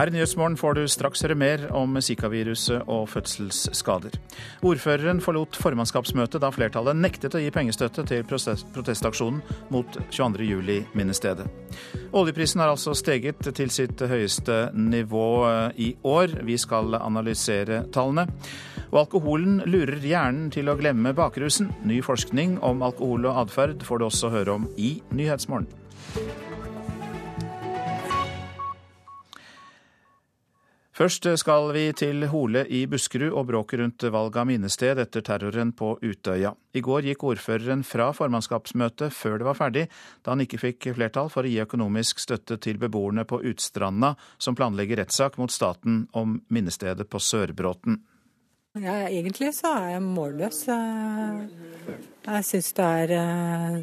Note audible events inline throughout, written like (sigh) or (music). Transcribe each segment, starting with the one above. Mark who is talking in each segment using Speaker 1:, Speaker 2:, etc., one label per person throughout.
Speaker 1: Her i Nyhetsmorgen får du straks høre mer om Zika-viruset og fødselsskader. Ordføreren forlot formannskapsmøtet da flertallet nektet å gi pengestøtte til protestaksjonen mot 22.07-minnestedet. Oljeprisen har altså steget til sitt høyeste nivå i år. Vi skal analysere tallene. Og alkoholen lurer hjernen til å glemme bakrusen. Ny forskning om alkohol og atferd får du også høre om i Nyhetsmorgen. Først skal vi til Hole i Buskerud og bråket rundt valg av minnested etter terroren på Utøya. I går gikk ordføreren fra formannskapsmøtet før det var ferdig, da han ikke fikk flertall for å gi økonomisk støtte til beboerne på Utstranda, som planlegger rettssak mot staten om minnestedet på Sørbråten.
Speaker 2: Ja, egentlig så er jeg målløs. Jeg syns det er eh,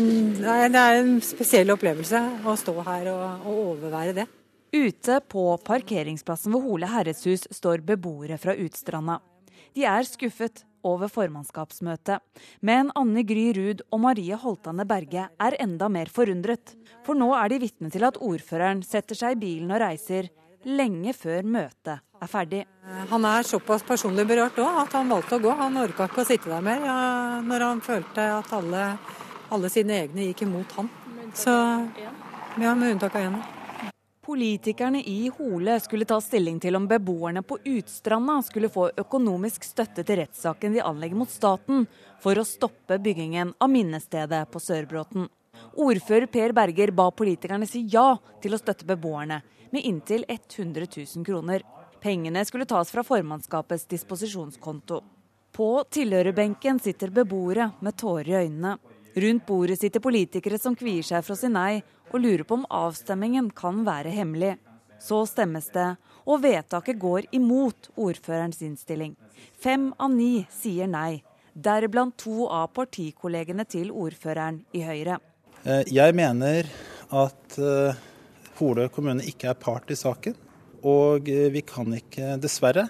Speaker 2: en, det er en spesiell opplevelse å stå her og, og overvære det.
Speaker 3: Ute på parkeringsplassen ved Hole herredshus står beboere fra Utstranda. De er skuffet over formannskapsmøtet, men Anne Gry Ruud og Marie Holtane Berge er enda mer forundret. For nå er de vitne til at ordføreren setter seg i bilen og reiser lenge før møtet er ferdig.
Speaker 2: Han er såpass personlig berørt òg at han valgte å gå. Han orka ikke å sitte der mer når han følte at alle, alle sine egne gikk imot han. Så ja, med unntak av én.
Speaker 3: Politikerne i Hole skulle ta stilling til om beboerne på Utstranda skulle få økonomisk støtte til rettssaken de anlegger mot staten for å stoppe byggingen av minnestedet på Sørbråten. Ordfører Per Berger ba politikerne si ja til å støtte beboerne med inntil 100 000 kroner. Pengene skulle tas fra formannskapets disposisjonskonto. På tilhørerbenken sitter beboere med tårer i øynene. Rundt bordet sitter politikere som kvier seg for å si nei, og lurer på om avstemmingen kan være hemmelig. Så stemmes det, og vedtaket går imot ordførerens innstilling. Fem av ni sier nei, deriblant to av partikollegene til ordføreren i Høyre.
Speaker 4: Eh, jeg mener at Holø kommune ikke er part i saken. Og eh, vi kan ikke, dessverre,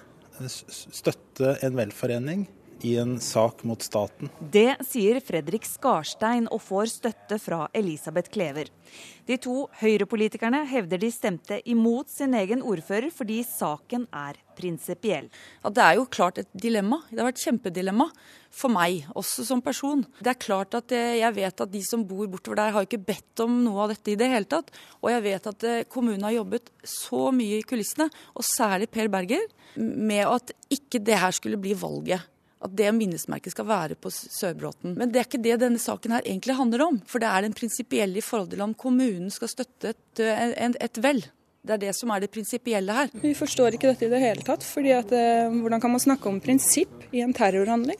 Speaker 4: støtte en velforening i en sak mot staten.
Speaker 3: Det sier Fredrik Skarstein og får støtte fra Elisabeth Klever. De to Høyre-politikerne hevder de stemte imot sin egen ordfører fordi saken er prinsipiell.
Speaker 5: Ja, det er jo klart et dilemma. Det har vært et kjempedilemma for meg, også som person. Det er klart at eh, Jeg vet at de som bor bortover der, har ikke bedt om noe av dette i det hele tatt. Og jeg vet at eh, kommunen har jobbet så mye i kulissene, og særlig Per Berger, med at ikke det her skulle bli valget at det minnesmerket skal være på Sørbråten. Men det er ikke det denne saken her egentlig handler om. For det er den prinsipielle i forhold til om kommunen skal støtte et, et, et vel. Det er det som er det prinsipielle her.
Speaker 6: Vi forstår ikke dette i det hele tatt. fordi at, eh, Hvordan kan man snakke om prinsipp i en terrorhandling?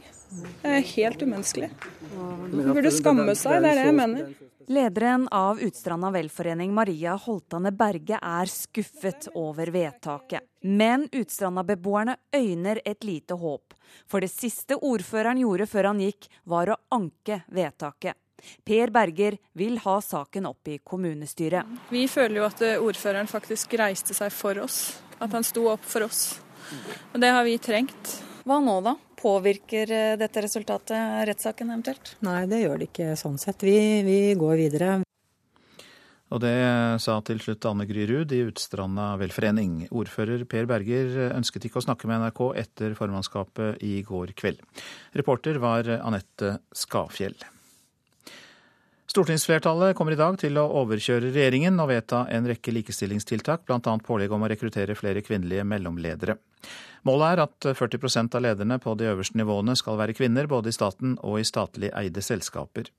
Speaker 6: Det er helt umenneskelig. Man burde skamme seg, det er det jeg mener.
Speaker 3: Lederen av Utstranda velforening, Maria Holtane Berge, er skuffet over vedtaket. Men Utstranda-beboerne øyner et lite håp. For det siste ordføreren gjorde før han gikk, var å anke vedtaket. Per Berger vil ha saken opp i kommunestyret.
Speaker 6: Vi føler jo at ordføreren faktisk reiste seg for oss. At han sto opp for oss. Og det har vi trengt.
Speaker 3: Hva nå, da? Påvirker eh, dette resultatet rettssaken eventuelt?
Speaker 2: Nei, det gjør det ikke sånn sett. Vi, vi går videre.
Speaker 1: Og det sa til slutt Anne Gry Ruud i Utstranda velforening. Ordfører Per Berger ønsket ikke å snakke med NRK etter formannskapet i går kveld. Reporter var Anette Skafjell. Stortingsflertallet kommer i dag til å overkjøre regjeringen og vedta en rekke likestillingstiltak, bl.a. pålegg om å rekruttere flere kvinnelige mellomledere. Målet er at 40% av lederne på de øverste nivåene skal være kvinner, både i staten og i statlig eide selskaper.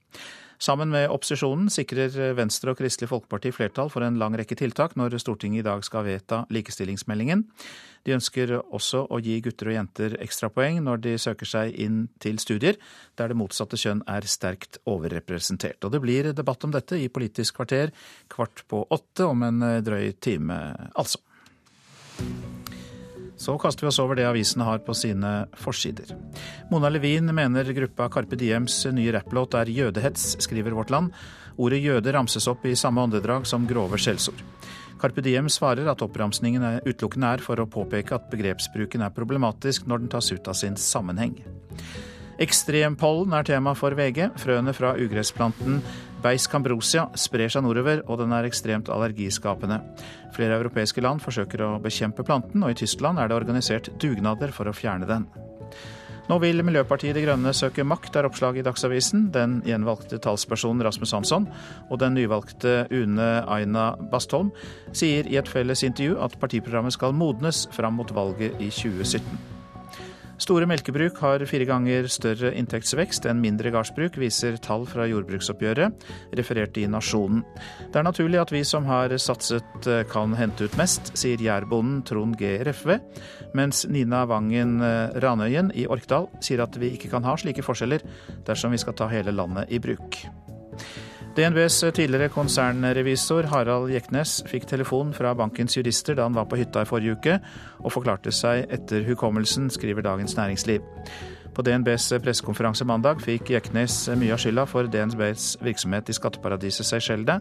Speaker 1: Sammen med opposisjonen sikrer Venstre og Kristelig Folkeparti flertall for en lang rekke tiltak når Stortinget i dag skal vedta likestillingsmeldingen. De ønsker også å gi gutter og jenter ekstrapoeng når de søker seg inn til studier der det motsatte kjønn er sterkt overrepresentert. Og det blir debatt om dette i Politisk kvarter kvart på åtte om en drøy time, altså. Så kaster vi oss over det avisene har på sine forsider. Mona Levin mener gruppa Carpe Diems nye rapplåt er jødehets, skriver Vårt Land. Ordet jøde ramses opp i samme åndedrag som grove skjellsord. Carpe Diem svarer at oppramsningen utelukkende er for å påpeke at begrepsbruken er problematisk når den tas ut av sin sammenheng. Ekstrempollen er tema for VG. Frøene fra ugressplanten Beis cambrosia sprer seg nordover, og den er ekstremt allergiskapende. Flere europeiske land forsøker å bekjempe planten, og i Tyskland er det organisert dugnader for å fjerne den. Nå vil Miljøpartiet De Grønne søke makt, er oppslaget i Dagsavisen. Den gjenvalgte talspersonen Rasmus Hansson og den nyvalgte Une Aina Bastholm sier i et felles intervju at partiprogrammet skal modnes fram mot valget i 2017. Store melkebruk har fire ganger større inntektsvekst enn mindre gardsbruk, viser tall fra jordbruksoppgjøret, referert i Nasjonen. Det er naturlig at vi som har satset eh, kan hente ut mest, sier jærbonden Trond G. Refve, mens Nina Vangen eh, Ranøyen i Orkdal sier at vi ikke kan ha slike forskjeller dersom vi skal ta hele landet i bruk. DNBs tidligere konsernrevisor Harald Jeknes fikk telefon fra bankens jurister da han var på hytta i forrige uke, og forklarte seg etter hukommelsen, skriver Dagens Næringsliv. På DNBs pressekonferanse mandag fikk Jeknes mye av skylda for DNBs virksomhet i skatteparadiset Seychellene,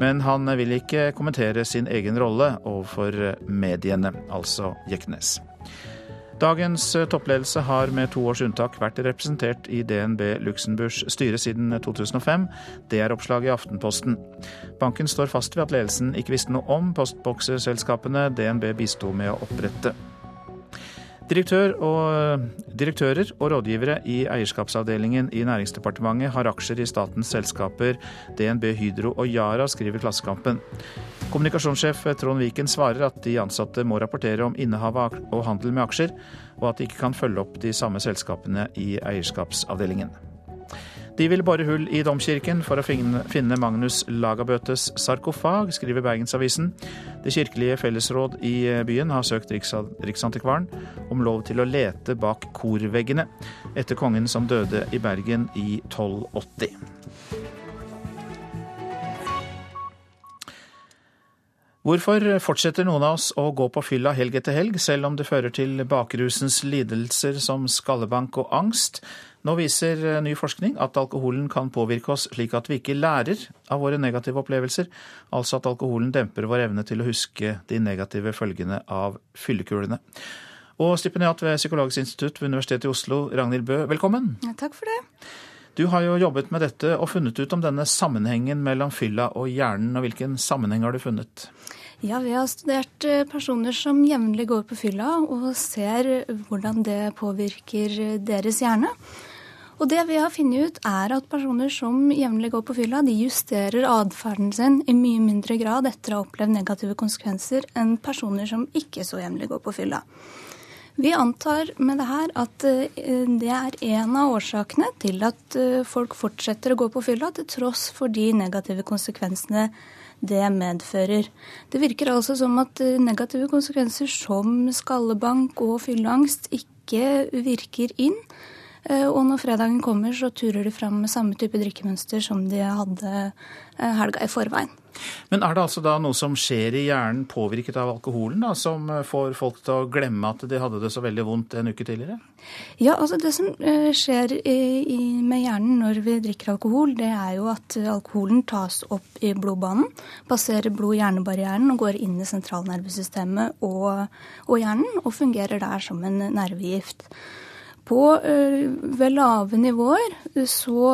Speaker 1: men han vil ikke kommentere sin egen rolle overfor mediene, altså Jeknes. Dagens eh, toppledelse har med to års unntak vært representert i DNB Luxembourgs styre siden 2005. Det er oppslaget i Aftenposten. Banken står fast ved at ledelsen ikke visste noe om postbokseselskapene DNB bisto med å opprette. Direktør og, direktører og rådgivere i eierskapsavdelingen i Næringsdepartementet har aksjer i statens selskaper DNB, Hydro og Yara, skriver Klassekampen. Kommunikasjonssjef Trond Viken svarer at de ansatte må rapportere om innehav og handel med aksjer, og at de ikke kan følge opp de samme selskapene i eierskapsavdelingen. De vil bore hull i domkirken for å finne Magnus Lagabøtes sarkofag, skriver Bergensavisen. Det kirkelige fellesråd i byen har søkt Riksantikvaren om lov til å lete bak korveggene etter kongen som døde i Bergen i 1280. Hvorfor fortsetter noen av oss å gå på fylla helg etter helg, selv om det fører til bakrusens lidelser som skallebank og angst? Nå viser eh, ny forskning at alkoholen kan påvirke oss slik at vi ikke lærer av våre negative opplevelser, altså at alkoholen demper vår evne til å huske de negative følgene av fyllekulene. Og stipendiat ved Psykologisk institutt ved Universitetet i Oslo, Ragnhild Bø, velkommen.
Speaker 7: Ja, takk for det.
Speaker 1: Du har jo jobbet med dette og funnet ut om denne sammenhengen mellom fylla og hjernen, og hvilken sammenheng har du funnet?
Speaker 7: Ja, Vi har studert eh, personer som jevnlig går på fylla, og ser hvordan det påvirker deres hjerne. Og det vi har funnet ut, er at personer som jevnlig går på fylla, de justerer atferden sin i mye mindre grad etter å ha opplevd negative konsekvenser enn personer som ikke så jevnlig går på fylla. Vi antar med det her at eh, det er en av årsakene til at eh, folk fortsetter å gå på fylla, til tross for de negative konsekvensene det medfører. Det virker altså som at eh, negative konsekvenser som skallebank og fylleangst ikke virker inn. Eh, og når fredagen kommer, så turer de fram med samme type drikkemønster som de hadde eh, helga i forveien.
Speaker 1: Men er det altså da noe som skjer i hjernen påvirket av alkoholen, da, som eh, får folk til å glemme at de hadde det så veldig vondt en uke tidligere?
Speaker 7: Ja, altså det som skjer i, med hjernen når vi drikker alkohol, det er jo at alkoholen tas opp i blodbanen, passerer blod-hjernebarrieren og går inn i sentralnervesystemet og, og hjernen, og fungerer der som en nervegift. På, eh, ved lave nivåer så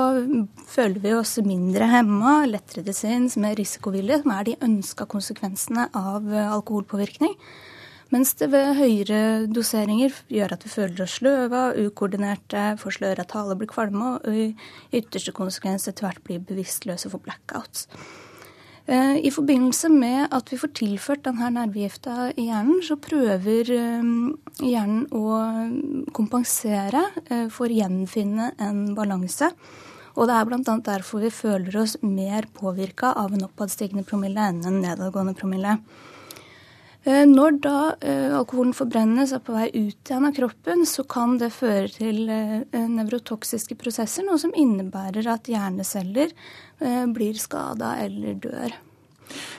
Speaker 7: føler vi oss mindre hemma, lettere sinns, mer risikovillige, som er de ønska konsekvensene av eh, alkoholpåvirkning. Mens det ved høyere doseringer gjør at vi føler oss sløva, ukoordinerte, får sløra tale, blir kvalme og i ytterste konsekvens etter hvert blir bevisstløse for blackouts. Eh, I forbindelse med at vi får tilført denne nervegifta i hjernen, så prøver eh, hjernen å kompensere eh, for å gjenfinne en balanse. Og det er bl.a. derfor vi føler oss mer påvirka av en oppadstigende promille enn en nedadgående promille. Når da alkoholen forbrennes og er på vei ut igjen av kroppen, så kan det føre til nevrotoksiske prosesser, noe som innebærer at hjerneceller Eh, blir skada eller dør.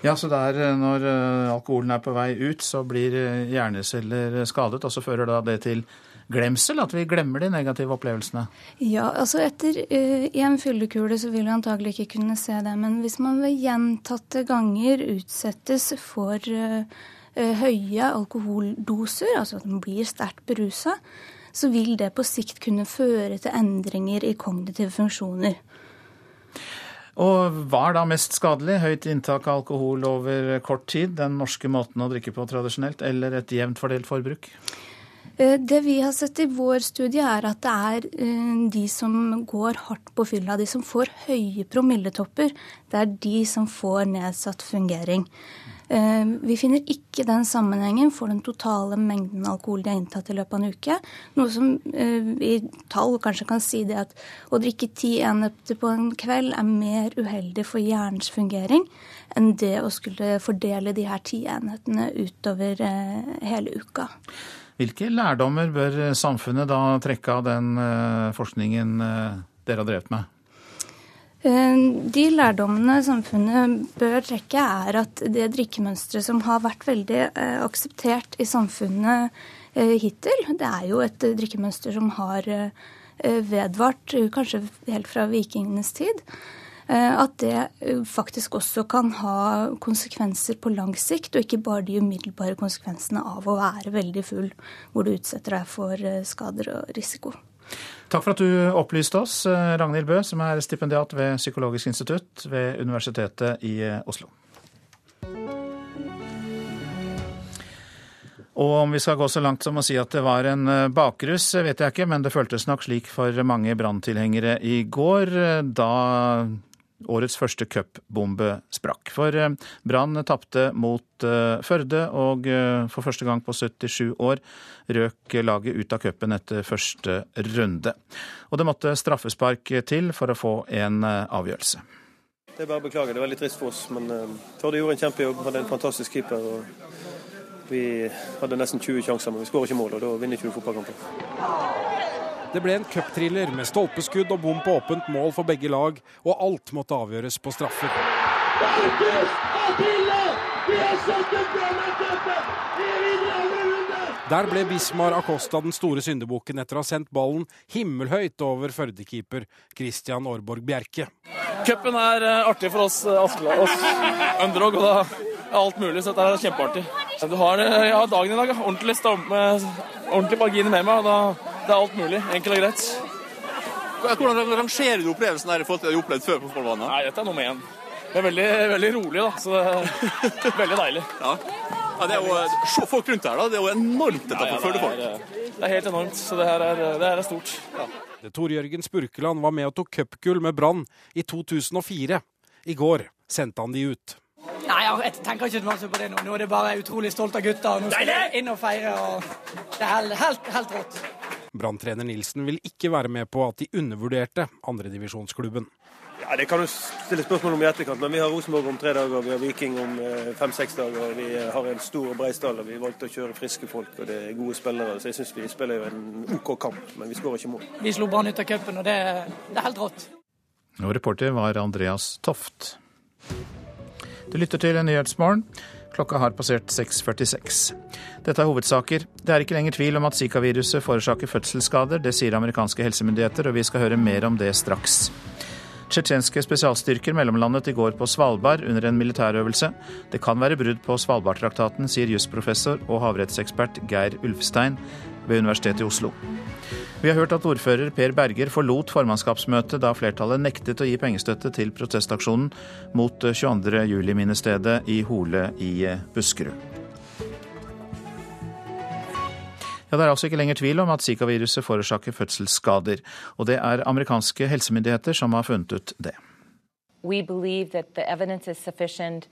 Speaker 1: Ja, så der eh, når eh, alkoholen er på vei ut, så blir hjerneceller skadet, og så fører da det til glemsel, at vi glemmer de negative opplevelsene?
Speaker 7: Ja, altså etter uh, en fyllekule så vil vi antagelig ikke kunne se det. Men hvis man ved gjentatte ganger utsettes for uh, uh, høye alkoholdoser, altså at man blir sterkt berusa, så vil det på sikt kunne føre til endringer i kognitive funksjoner.
Speaker 1: Og hva er da mest skadelig? Høyt inntak av alkohol over kort tid, den norske måten å drikke på tradisjonelt, eller et jevnt fordelt forbruk?
Speaker 7: Eh, det vi har sett i vår studie, er at det er eh, de som går hardt på fylla, de som får høye promilletopper, det er de som får nedsatt fungering. Eh, vi finner ikke den sammenhengen for den totale mengden alkohol de har inntatt i løpet av en uke. Noe som eh, i tall kanskje kan si det at å drikke ti enheter på en kveld er mer uheldig for hjernens fungering enn det å skulle fordele de her ti enhetene utover eh, hele uka.
Speaker 1: Hvilke lærdommer bør samfunnet da trekke av den forskningen dere har drevet med?
Speaker 7: Eh, de lærdommene samfunnet bør trekke, er at det drikkemønsteret som har vært veldig eh, akseptert i samfunnet eh, hittil, det er jo et drikkemønster som har vedvart kanskje helt fra vikingenes tid. At det faktisk også kan ha konsekvenser på lang sikt, og ikke bare de umiddelbare konsekvensene av å være veldig full, hvor du utsetter deg for skader og risiko.
Speaker 1: Takk for at du opplyste oss, eh, Ragnhild Bø, som er stipendiat ved Psykologisk institutt ved Universitetet i eh, Oslo. Og om vi skal gå så langt som å si at det var en eh, bakrus, vet jeg ikke, men det føltes nok slik for mange branntilhengere i går, da årets første cupbombe sprakk. For eh, Brann tapte mot eh, Førde, og eh, for første gang på 77 år røk laget ut av cupen etter første runde. Og det måtte straffespark til for å få en avgjørelse.
Speaker 8: Det er bare å beklage, det var litt trist for oss. Men Førde gjorde en kjempejobb, hadde en fantastisk keeper. og Vi hadde nesten 20 sjanser, men vi skårer ikke mål, og da vinner ikke du fotballkamper.
Speaker 9: Det ble en cupthriller med stolpeskudd og bom på åpent mål for begge lag, og alt måtte avgjøres på straffer. Der ble Bismar Acosta den store syndebukken etter å ha sendt ballen himmelhøyt over Førde-keeper Christian Aarborg Bjerke.
Speaker 10: Cupen er eh, artig for oss, Askeland, oss underdog, og da er alt mulig, så dette er kjempeartig. Du har, eh, har dagen i dag, ordentlig, ordentlig marginer med meg. og da det er alt mulig. Enkelt og greit.
Speaker 11: Hvordan rangerer du opplevelsen her i forhold til det du har opplevd før på fotballbanen?
Speaker 10: Nei, Dette er nummer én. Det er veldig, veldig rolig, da. Så det er veldig deilig. (laughs)
Speaker 11: Ja. ja det er jo, Se folk rundt her, da. Det er jo enormt dette ja, ja, for folk.
Speaker 10: Det er helt enormt. Så det her er, det her er stort. Ja.
Speaker 9: Tor Jørgen Spurkeland var med og tok cupgull med Brann i 2004. I går sendte han de ut.
Speaker 12: Nei, jeg tenker ikke masse på det nå. Nå er det bare utrolig stolt av gutta. Nå skal de inn og feire. og Det er helt, helt, helt rått.
Speaker 9: Branntrener Nilsen vil ikke være med på at de undervurderte andredivisjonsklubben.
Speaker 8: Ja, Det kan du stille spørsmål om i etterkant, men vi har Rosenborg om tre dager, vi har Viking om eh, fem-seks dager. Vi har en stor og bred stall, og vi valgte å kjøre friske folk og det er gode spillere. Så jeg syns vi spiller jo en OK kamp, men vi skårer ikke mål.
Speaker 12: Vi slo Brann ut av cupen, og det, det er helt rått.
Speaker 1: Og reporter var Andreas Toft. Du lytter til Nyhetsmorgen. Klokka har passert 6.46. Dette er hovedsaker. Det er ikke lenger tvil om at Zika-viruset forårsaker fødselsskader. Det sier amerikanske helsemyndigheter, og vi skal høre mer om det straks. Tsjetsjenske spesialstyrker mellomlandet i går på Svalbard under en militærøvelse. Det kan være brudd på Svalbardtraktaten, sier jusprofessor og havrettsekspert Geir Ulfstein ved Universitetet i Oslo. Vi har hørt at ordfører Per Berger forlot formannskapsmøtet da flertallet nektet å gi pengestøtte til protestaksjonen mot 22. juli-minnestedet i Hole i Buskerud. Ja, Det er altså ikke lenger tvil om at zikaviruset forårsaker fødselsskader. Og det er amerikanske helsemyndigheter som har funnet ut det. We believe that the evidence is sufficient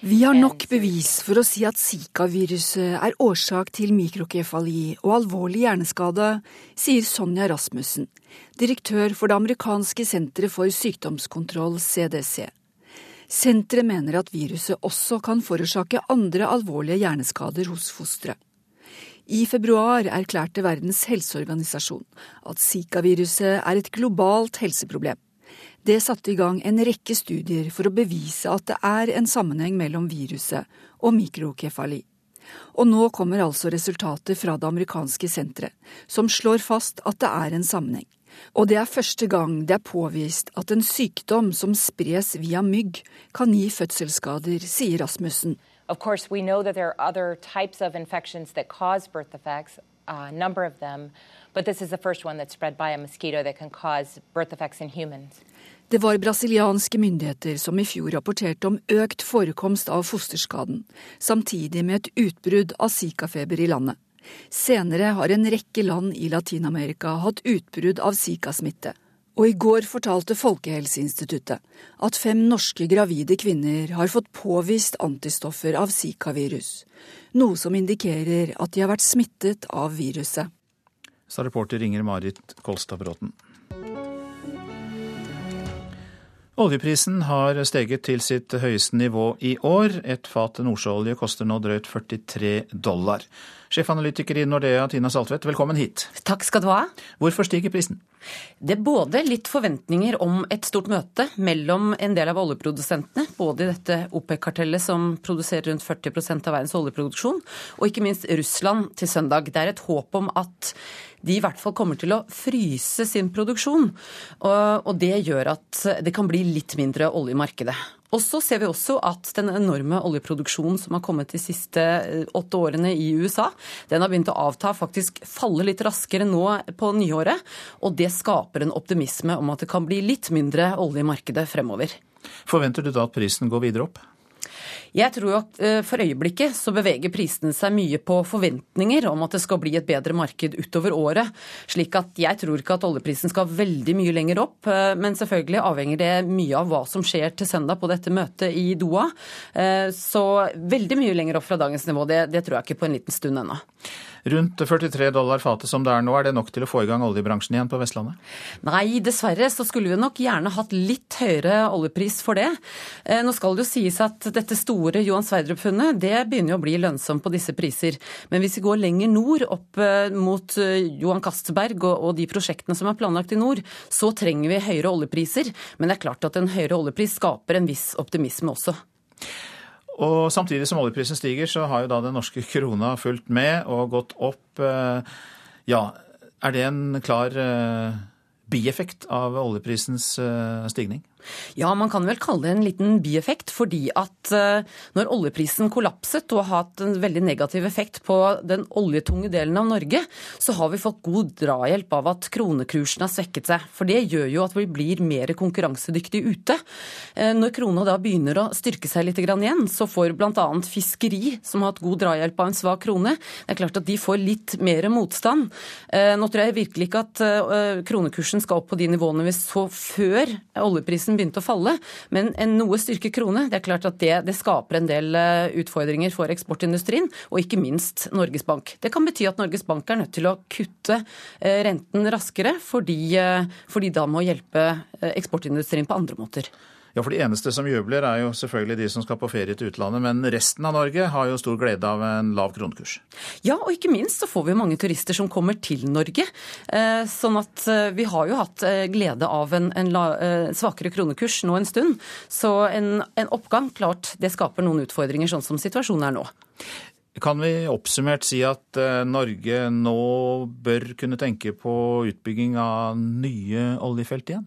Speaker 13: vi har nok bevis for å si at Zika-viruset er årsak til mikrokefali og alvorlig hjerneskade, sier Sonja Rasmussen, direktør for det amerikanske senteret for sykdomskontroll, CDC. Senteret mener at viruset også kan forårsake andre alvorlige hjerneskader hos fostre. I februar erklærte Verdens helseorganisasjon at Zika-viruset er et globalt helseproblem. Det satte i gang en rekke studier for å bevise at det er en sammenheng mellom viruset og mikrokefali. Og nå kommer altså resultatet fra det amerikanske senteret, som slår fast at det er en sammenheng. Og det er første gang det er påvist at en sykdom som spres via mygg, kan gi fødselsskader, sier Rasmussen.
Speaker 14: Of course, we know that there are other types of infections that cause birth defects, a number of them, but this is the first.
Speaker 15: Det var brasilianske myndigheter som i fjor rapporterte om økt forekomst av fosterskaden, samtidig med et utbrudd av zikafeber i landet. Senere har en rekke land i Latin-Amerika hatt utbrudd av zikasmitte. Og i går fortalte Folkehelseinstituttet at fem norske gravide kvinner har fått påvist antistoffer av zikavirus, noe som indikerer at de har vært smittet av viruset.
Speaker 1: Sa reporter Inger Marit Kolstad Bråten. Oljeprisen har steget til sitt høyeste nivå i år. Et fat nordsjøolje koster nå drøyt 43 dollar. Sjefanalytiker i Nordea, Tina Saltvedt, velkommen hit.
Speaker 16: Takk skal du ha.
Speaker 1: Hvorfor stiger prisen?
Speaker 16: Det er både litt forventninger om et stort møte mellom en del av oljeprodusentene, både i dette OPEC-kartellet som produserer rundt 40% av verdens oljeproduksjon, og ikke minst Russland til søndag. Det er et håp om at de i hvert fall kommer til å fryse sin produksjon. Og det gjør at det kan bli litt mindre olje i markedet. Og så ser vi også at den enorme oljeproduksjonen som har kommet de siste eh, åtte årene i USA, den har begynt å avta, faktisk falle litt raskere nå på nyåret. Og det skaper en optimisme om at det kan bli litt mindre olje i markedet fremover.
Speaker 1: Forventer du da at prisen går videre opp?
Speaker 16: Jeg tror at eh, for øyeblikket så beveger prisene seg mye på forventninger om at det skal bli et bedre marked utover året. Slik at jeg tror ikke at oljeprisen skal veldig mye lenger opp. Eh, men selvfølgelig avhenger det mye av hva som skjer til søndag på dette møtet i Doha. Eh, så veldig mye lenger opp fra dagens nivå, det, det tror jeg ikke på en liten stund ennå.
Speaker 1: Rundt 43 dollar fatet som det er nå, er det nok til å få i gang oljebransjen igjen på Vestlandet?
Speaker 16: Nei, dessverre så skulle vi nok gjerne hatt litt høyere oljepris for det. Nå skal det jo sies at dette store Johan Sverdrup-funnet det begynner jo å bli lønnsomt på disse priser. Men hvis vi går lenger nord, opp mot Johan Castberg og de prosjektene som er planlagt i nord, så trenger vi høyere oljepriser. Men det er klart at en høyere oljepris skaper en viss optimisme også.
Speaker 1: Og samtidig som oljeprisen stiger, så har jo da den norske krona fulgt med og gått opp. Ja, er det en klar bieffekt av oljeprisens stigning?
Speaker 16: Ja, man kan vel kalle det en liten bieffekt, fordi at når oljeprisen kollapset og har hatt en veldig negativ effekt på den oljetunge delen av Norge, så har vi fått god drahjelp av at kronekursen har svekket seg. For det gjør jo at vi blir mer konkurransedyktige ute. Når krona da begynner å styrke seg litt igjen, så får bl.a. fiskeri, som har hatt god drahjelp av en svak krone, det er klart at de får litt mer motstand. Nå tror jeg virkelig ikke at kronekursen skal opp på de nivåene vi så før oljeprisen begynte å falle, men en noe styrket krone, det er klart at det, det, skaper en del utfordringer for eksportindustrien, og ikke minst Norges Bank. Det kan bety at Norges Bank er nødt til å kutte renten raskere, fordi, fordi da må hjelpe eksportindustrien på andre måter.
Speaker 1: Ja, for De eneste som jubler, er jo selvfølgelig de som skal på ferie til utlandet. Men resten av Norge har jo stor glede av en lav kronekurs.
Speaker 16: Ja, og ikke minst så får vi mange turister som kommer til Norge. Sånn at vi har jo hatt glede av en, en svakere kronekurs nå en stund. Så en, en oppgang, klart, det skaper noen utfordringer, sånn som situasjonen er nå.
Speaker 1: Kan vi oppsummert si at Norge nå bør kunne tenke på utbygging av nye oljefelt igjen?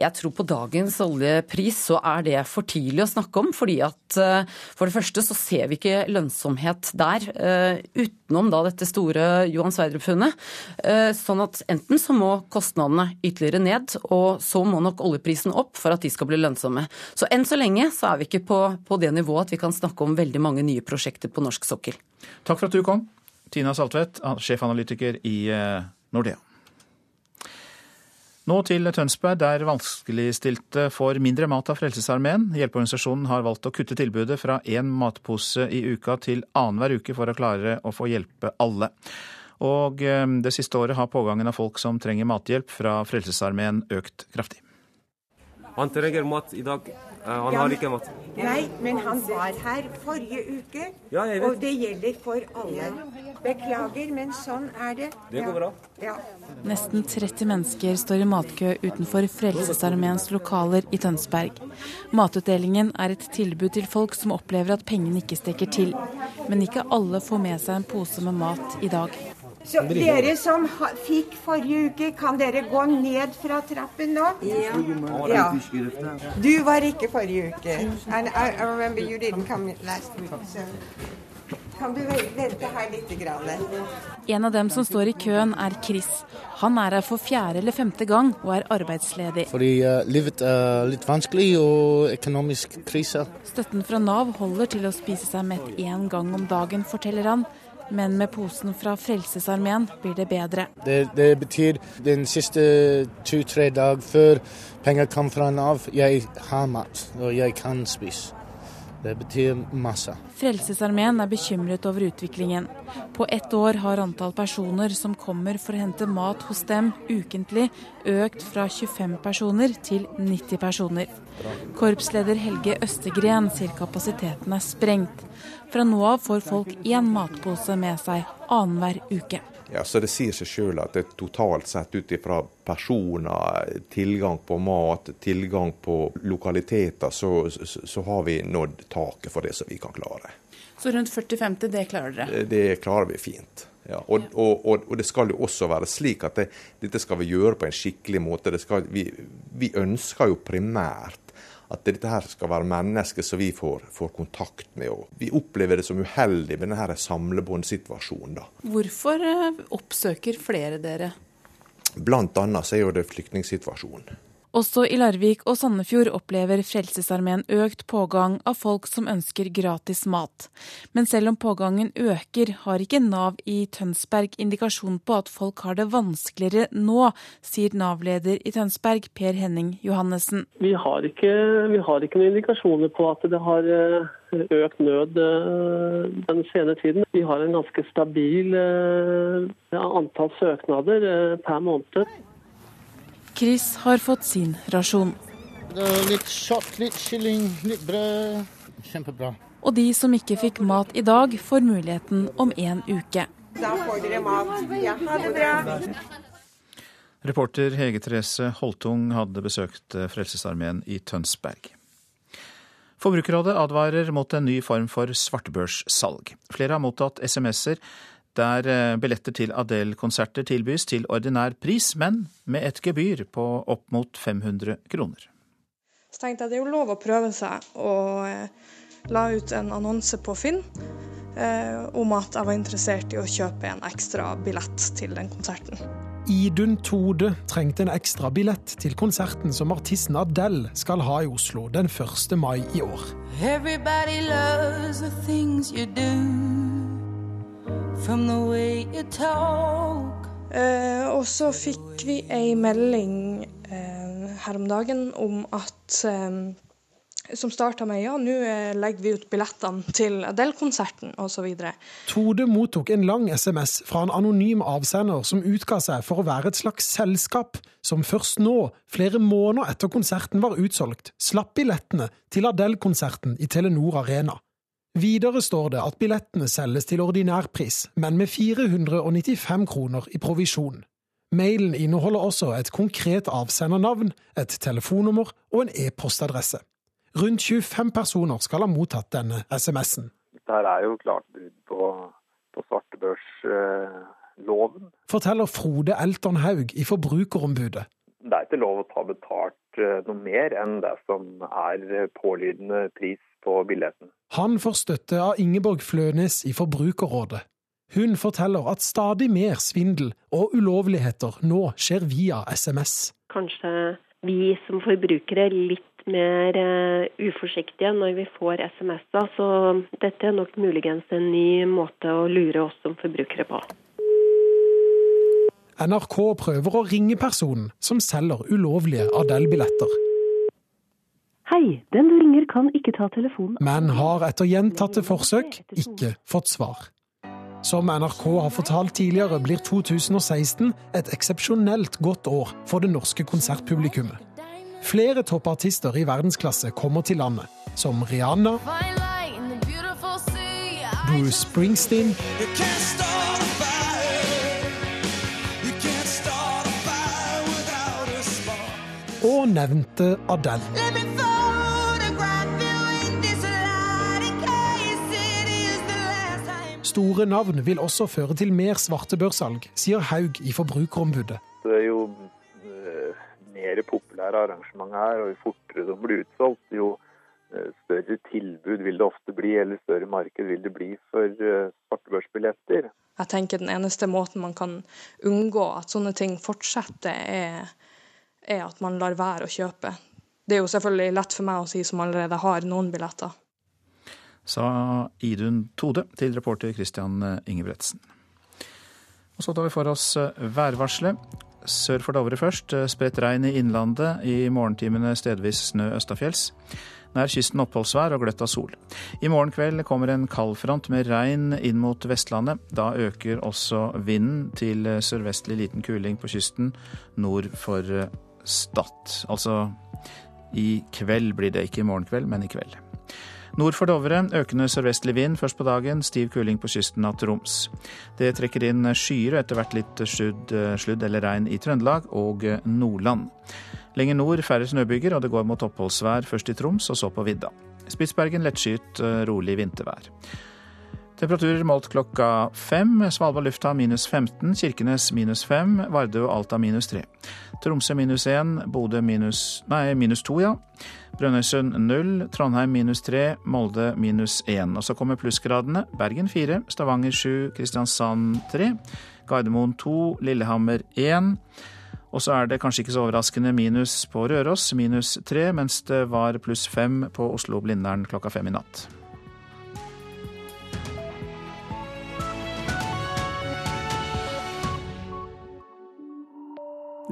Speaker 16: Jeg tror på dagens oljepris så er det for tidlig å snakke om. fordi at for det første så ser vi ikke lønnsomhet der utenom da dette store Johan Sverdrup-funnet. Sånn at enten så må kostnadene ytterligere ned, og så må nok oljeprisen opp for at de skal bli lønnsomme. Så enn så lenge så er vi ikke på, på det nivået at vi kan snakke om veldig mange nye prosjekter på norsk sokkel.
Speaker 1: Takk for at du kom, Tina Saltvedt, sjefanalytiker i Nordea. Nå til Tønsberg, der vanskeligstilte får mindre mat av Frelsesarmeen. Hjelpeorganisasjonen har valgt å kutte tilbudet fra én matpose i uka til annenhver uke for å klare å få hjelpe alle. Og det siste året har pågangen av folk som trenger mathjelp fra Frelsesarmeen økt kraftig.
Speaker 17: Han trenger mat i dag. Han har ikke mat.
Speaker 18: Nei, men han var her forrige uke,
Speaker 17: Ja,
Speaker 18: og det gjelder for alle. Beklager, men sånn er det.
Speaker 17: Det går bra.
Speaker 18: Ja.
Speaker 19: Nesten 30 mennesker står i matkø utenfor Frelsesarmeens lokaler i Tønsberg. Matutdelingen er et tilbud til folk som opplever at pengene ikke strekker til. Men ikke alle får med seg en pose med mat i dag.
Speaker 18: Så dere som ha, fikk forrige uke, kan dere gå ned fra trappen nå? Ja. ja. Du var ikke forrige uke. And I, I remember you didn't come last week. So. Kan du vente her litt? Grann?
Speaker 19: En av dem som står i køen, er Chris. Han er her for fjerde eller femte gang og er arbeidsledig.
Speaker 20: Fordi uh, livet er litt vanskelig og økonomisk krise.
Speaker 19: Støtten fra Nav holder til å spise seg mett én gang om dagen, forteller han. Men med posen fra Frelsesarmeen blir det bedre.
Speaker 20: Det, det betyr den siste to-tre dag før penger kommer fra Nav, jeg har mat og jeg kan spise. Det betyr masse.
Speaker 19: Frelsesarmeen er bekymret over utviklingen. På ett år har antall personer som kommer for å hente mat hos dem ukentlig, økt fra 25 personer til 90 personer. Korpsleder Helge Østegren sier kapasiteten er sprengt. Fra nå av får folk én matpose med seg annenhver uke.
Speaker 21: Ja, så Det sier seg sjøl at det totalt sett ut ifra personer, tilgang på mat, tilgang på lokaliteter, så, så, så, har vi nådd taket for det som vi kan klare.
Speaker 19: Så rundt 40-50, det klarer dere?
Speaker 21: Det klarer vi fint. Ja, og, og, og, og, det skal jo også være slik at det, dette skal vi gjøre på en skikkelig måte. Skal, vi, vi ønsker jo primært at dette her skal være mennesker som vi får, får kontakt med. Og vi opplever det som uheldig med denne samlebåndsituasjonen.
Speaker 19: Hvorfor eh, oppsøker flere dere?
Speaker 21: Blant annet så er jo det flyktningsituasjonen.
Speaker 19: Også i Larvik og Sandefjord opplever Frelsesarmeen økt pågang av folk som ønsker gratis mat. Men selv om pågangen øker, har ikke Nav i Tønsberg indikasjon på at folk har det vanskeligere nå, sier Nav-leder i Tønsberg, Per Henning Johannessen.
Speaker 22: Vi har ikke, vi har ikke noen indikasjoner på at det har eh, økt nød eh, den senere tiden. Vi har en ganske stabil eh, antall søknader per måned.
Speaker 19: Chris har fått sin rasjon.
Speaker 20: Litt kjøtt, litt kylling, litt brød. Kjempebra.
Speaker 19: Og de som ikke fikk mat i dag, får muligheten om en uke.
Speaker 18: Da får dere mat. Ja, ha det bra.
Speaker 1: Reporter Hege Therese Holtung hadde besøkt Frelsesarmeen i Tønsberg. Forbrukerrådet advarer mot en ny form for svartebørssalg. Flere har mottatt SMS-er der eh, billetter til Adele-konserter tilbys til ordinær pris, men med et gebyr på opp mot 500 kroner.
Speaker 6: Så tenkte jeg det er jo lov å prøve seg, og eh, la ut en annonse på Finn eh, om at jeg var interessert i å kjøpe en ekstra billett til den konserten.
Speaker 23: Idun Tode trengte en ekstra billett til konserten som artisten Adele skal ha i Oslo den 1. mai i år. Everybody loves the things you do Eh, og så fikk vi ei melding eh, her om dagen om at eh, som starta med ja, nå eh, legger vi ut billettene til Adele-konserten osv. Tode mottok en lang SMS fra en anonym avsender som utga seg for å være et slags selskap som først nå, flere måneder etter konserten var utsolgt, slapp billettene til Adele-konserten i Telenor Arena. Videre står det at billettene selges til ordinærpris, men med 495 kroner i provisjon. Mailen inneholder også et konkret avsendernavn, et telefonnummer og en e-postadresse. Rundt 25 personer skal ha mottatt denne SMS-en.
Speaker 24: Dette er jo klart brudd på, på svartebørsloven. Eh,
Speaker 23: Forteller Frode Elton Haug i Forbrukerombudet.
Speaker 24: Det er ikke lov å ta betalt eh, noe mer enn det som er pålydende pris på billetten.
Speaker 23: Han får støtte av Ingeborg Flønes i Forbrukerrådet. Hun forteller at stadig mer svindel og ulovligheter nå skjer via SMS.
Speaker 25: Kanskje vi som forbrukere er litt mer uh, uforsiktige når vi får SMS-er, så dette er nok muligens en ny måte å lure oss som forbrukere på.
Speaker 23: NRK prøver å ringe personen som selger ulovlige Adele-billetter.
Speaker 25: Hei, den du ringer kan ikke ta telefonen.
Speaker 23: Men har etter gjentatte forsøk ikke fått svar. Som NRK har fortalt tidligere, blir 2016 et eksepsjonelt godt år for det norske konsertpublikummet. Flere toppartister i verdensklasse kommer til landet, som Rihanna, Bruce Springsteen og nevnte Adele. Store navn vil også føre til mer svartebørssalg, sier Haug i Forbrukerombudet.
Speaker 26: Det er jo eh, mer populære arrangement her, og jo fortere de blir utsolgt, jo eh, større tilbud vil det ofte bli, eller større marked vil det bli for eh, svartebørsbilletter.
Speaker 6: Jeg tenker den eneste måten man kan unngå at sånne ting fortsetter, er, er at man lar være å kjøpe. Det er jo selvfølgelig lett for meg å si som allerede har noen billetter.
Speaker 1: Sa Idun Tode til reporter Christian Ingebretsen. Og så tar vi for oss værvarselet. Sør for Dovre først. Spredt regn i innlandet. I morgentimene stedvis snø østafjells. Nær kysten oppholdsvær og gløtt av sol. I morgen kveld kommer en kaldfront med regn inn mot Vestlandet. Da øker også vinden til sørvestlig liten kuling på kysten nord for Stad. Altså i kveld blir det, ikke i morgen kveld, men i kveld. Nord for Dovre økende sørvestlig vind først på dagen, stiv kuling på kysten av Troms. Det trekker inn skyer og etter hvert litt sludd, sludd eller regn i Trøndelag og Nordland. Lenger nord færre snøbyger, og det går mot oppholdsvær først i Troms og så på vidda. Spitsbergen lettskyet, rolig vintervær. Temperaturer målt klokka fem. Svalbard lufthavn minus 15, Kirkenes minus 5, Vardø og Alta minus 3. Tromsø minus 1, Bodø minus nei, minus 2, ja. Brønnøysund 0, Trondheim minus 3, Molde minus 1. Og så kommer plussgradene. Bergen 4, Stavanger 7, Kristiansand 3, Gardermoen 2, Lillehammer 1. Og så er det kanskje ikke så overraskende minus på Røros, minus 3, mens det var pluss 5 på Oslo-Blindern klokka fem i natt.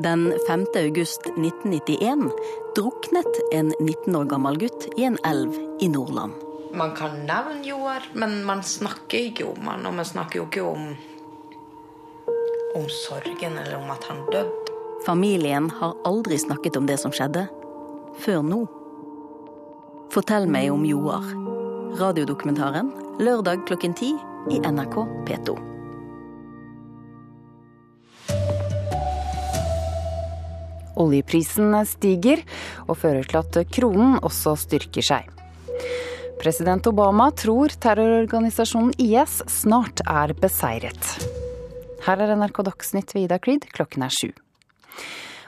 Speaker 27: Den 5. august 1991 druknet en 19 år gammel gutt i en elv i Nordland.
Speaker 28: Man kan nevne Joar, men man snakker ikke om han, og man snakker jo ikke om, om sorgen eller om at han døde.
Speaker 27: Familien har aldri snakket om det som skjedde, før nå. Fortell meg om Joar. Radiodokumentaren lørdag klokken ti i NRK P2.
Speaker 29: Oljeprisen stiger og fører til at kronen også styrker seg. President Obama tror terrororganisasjonen IS snart er beseiret. Her er NRK Dagsnytt ved Ida Creed, klokken er sju.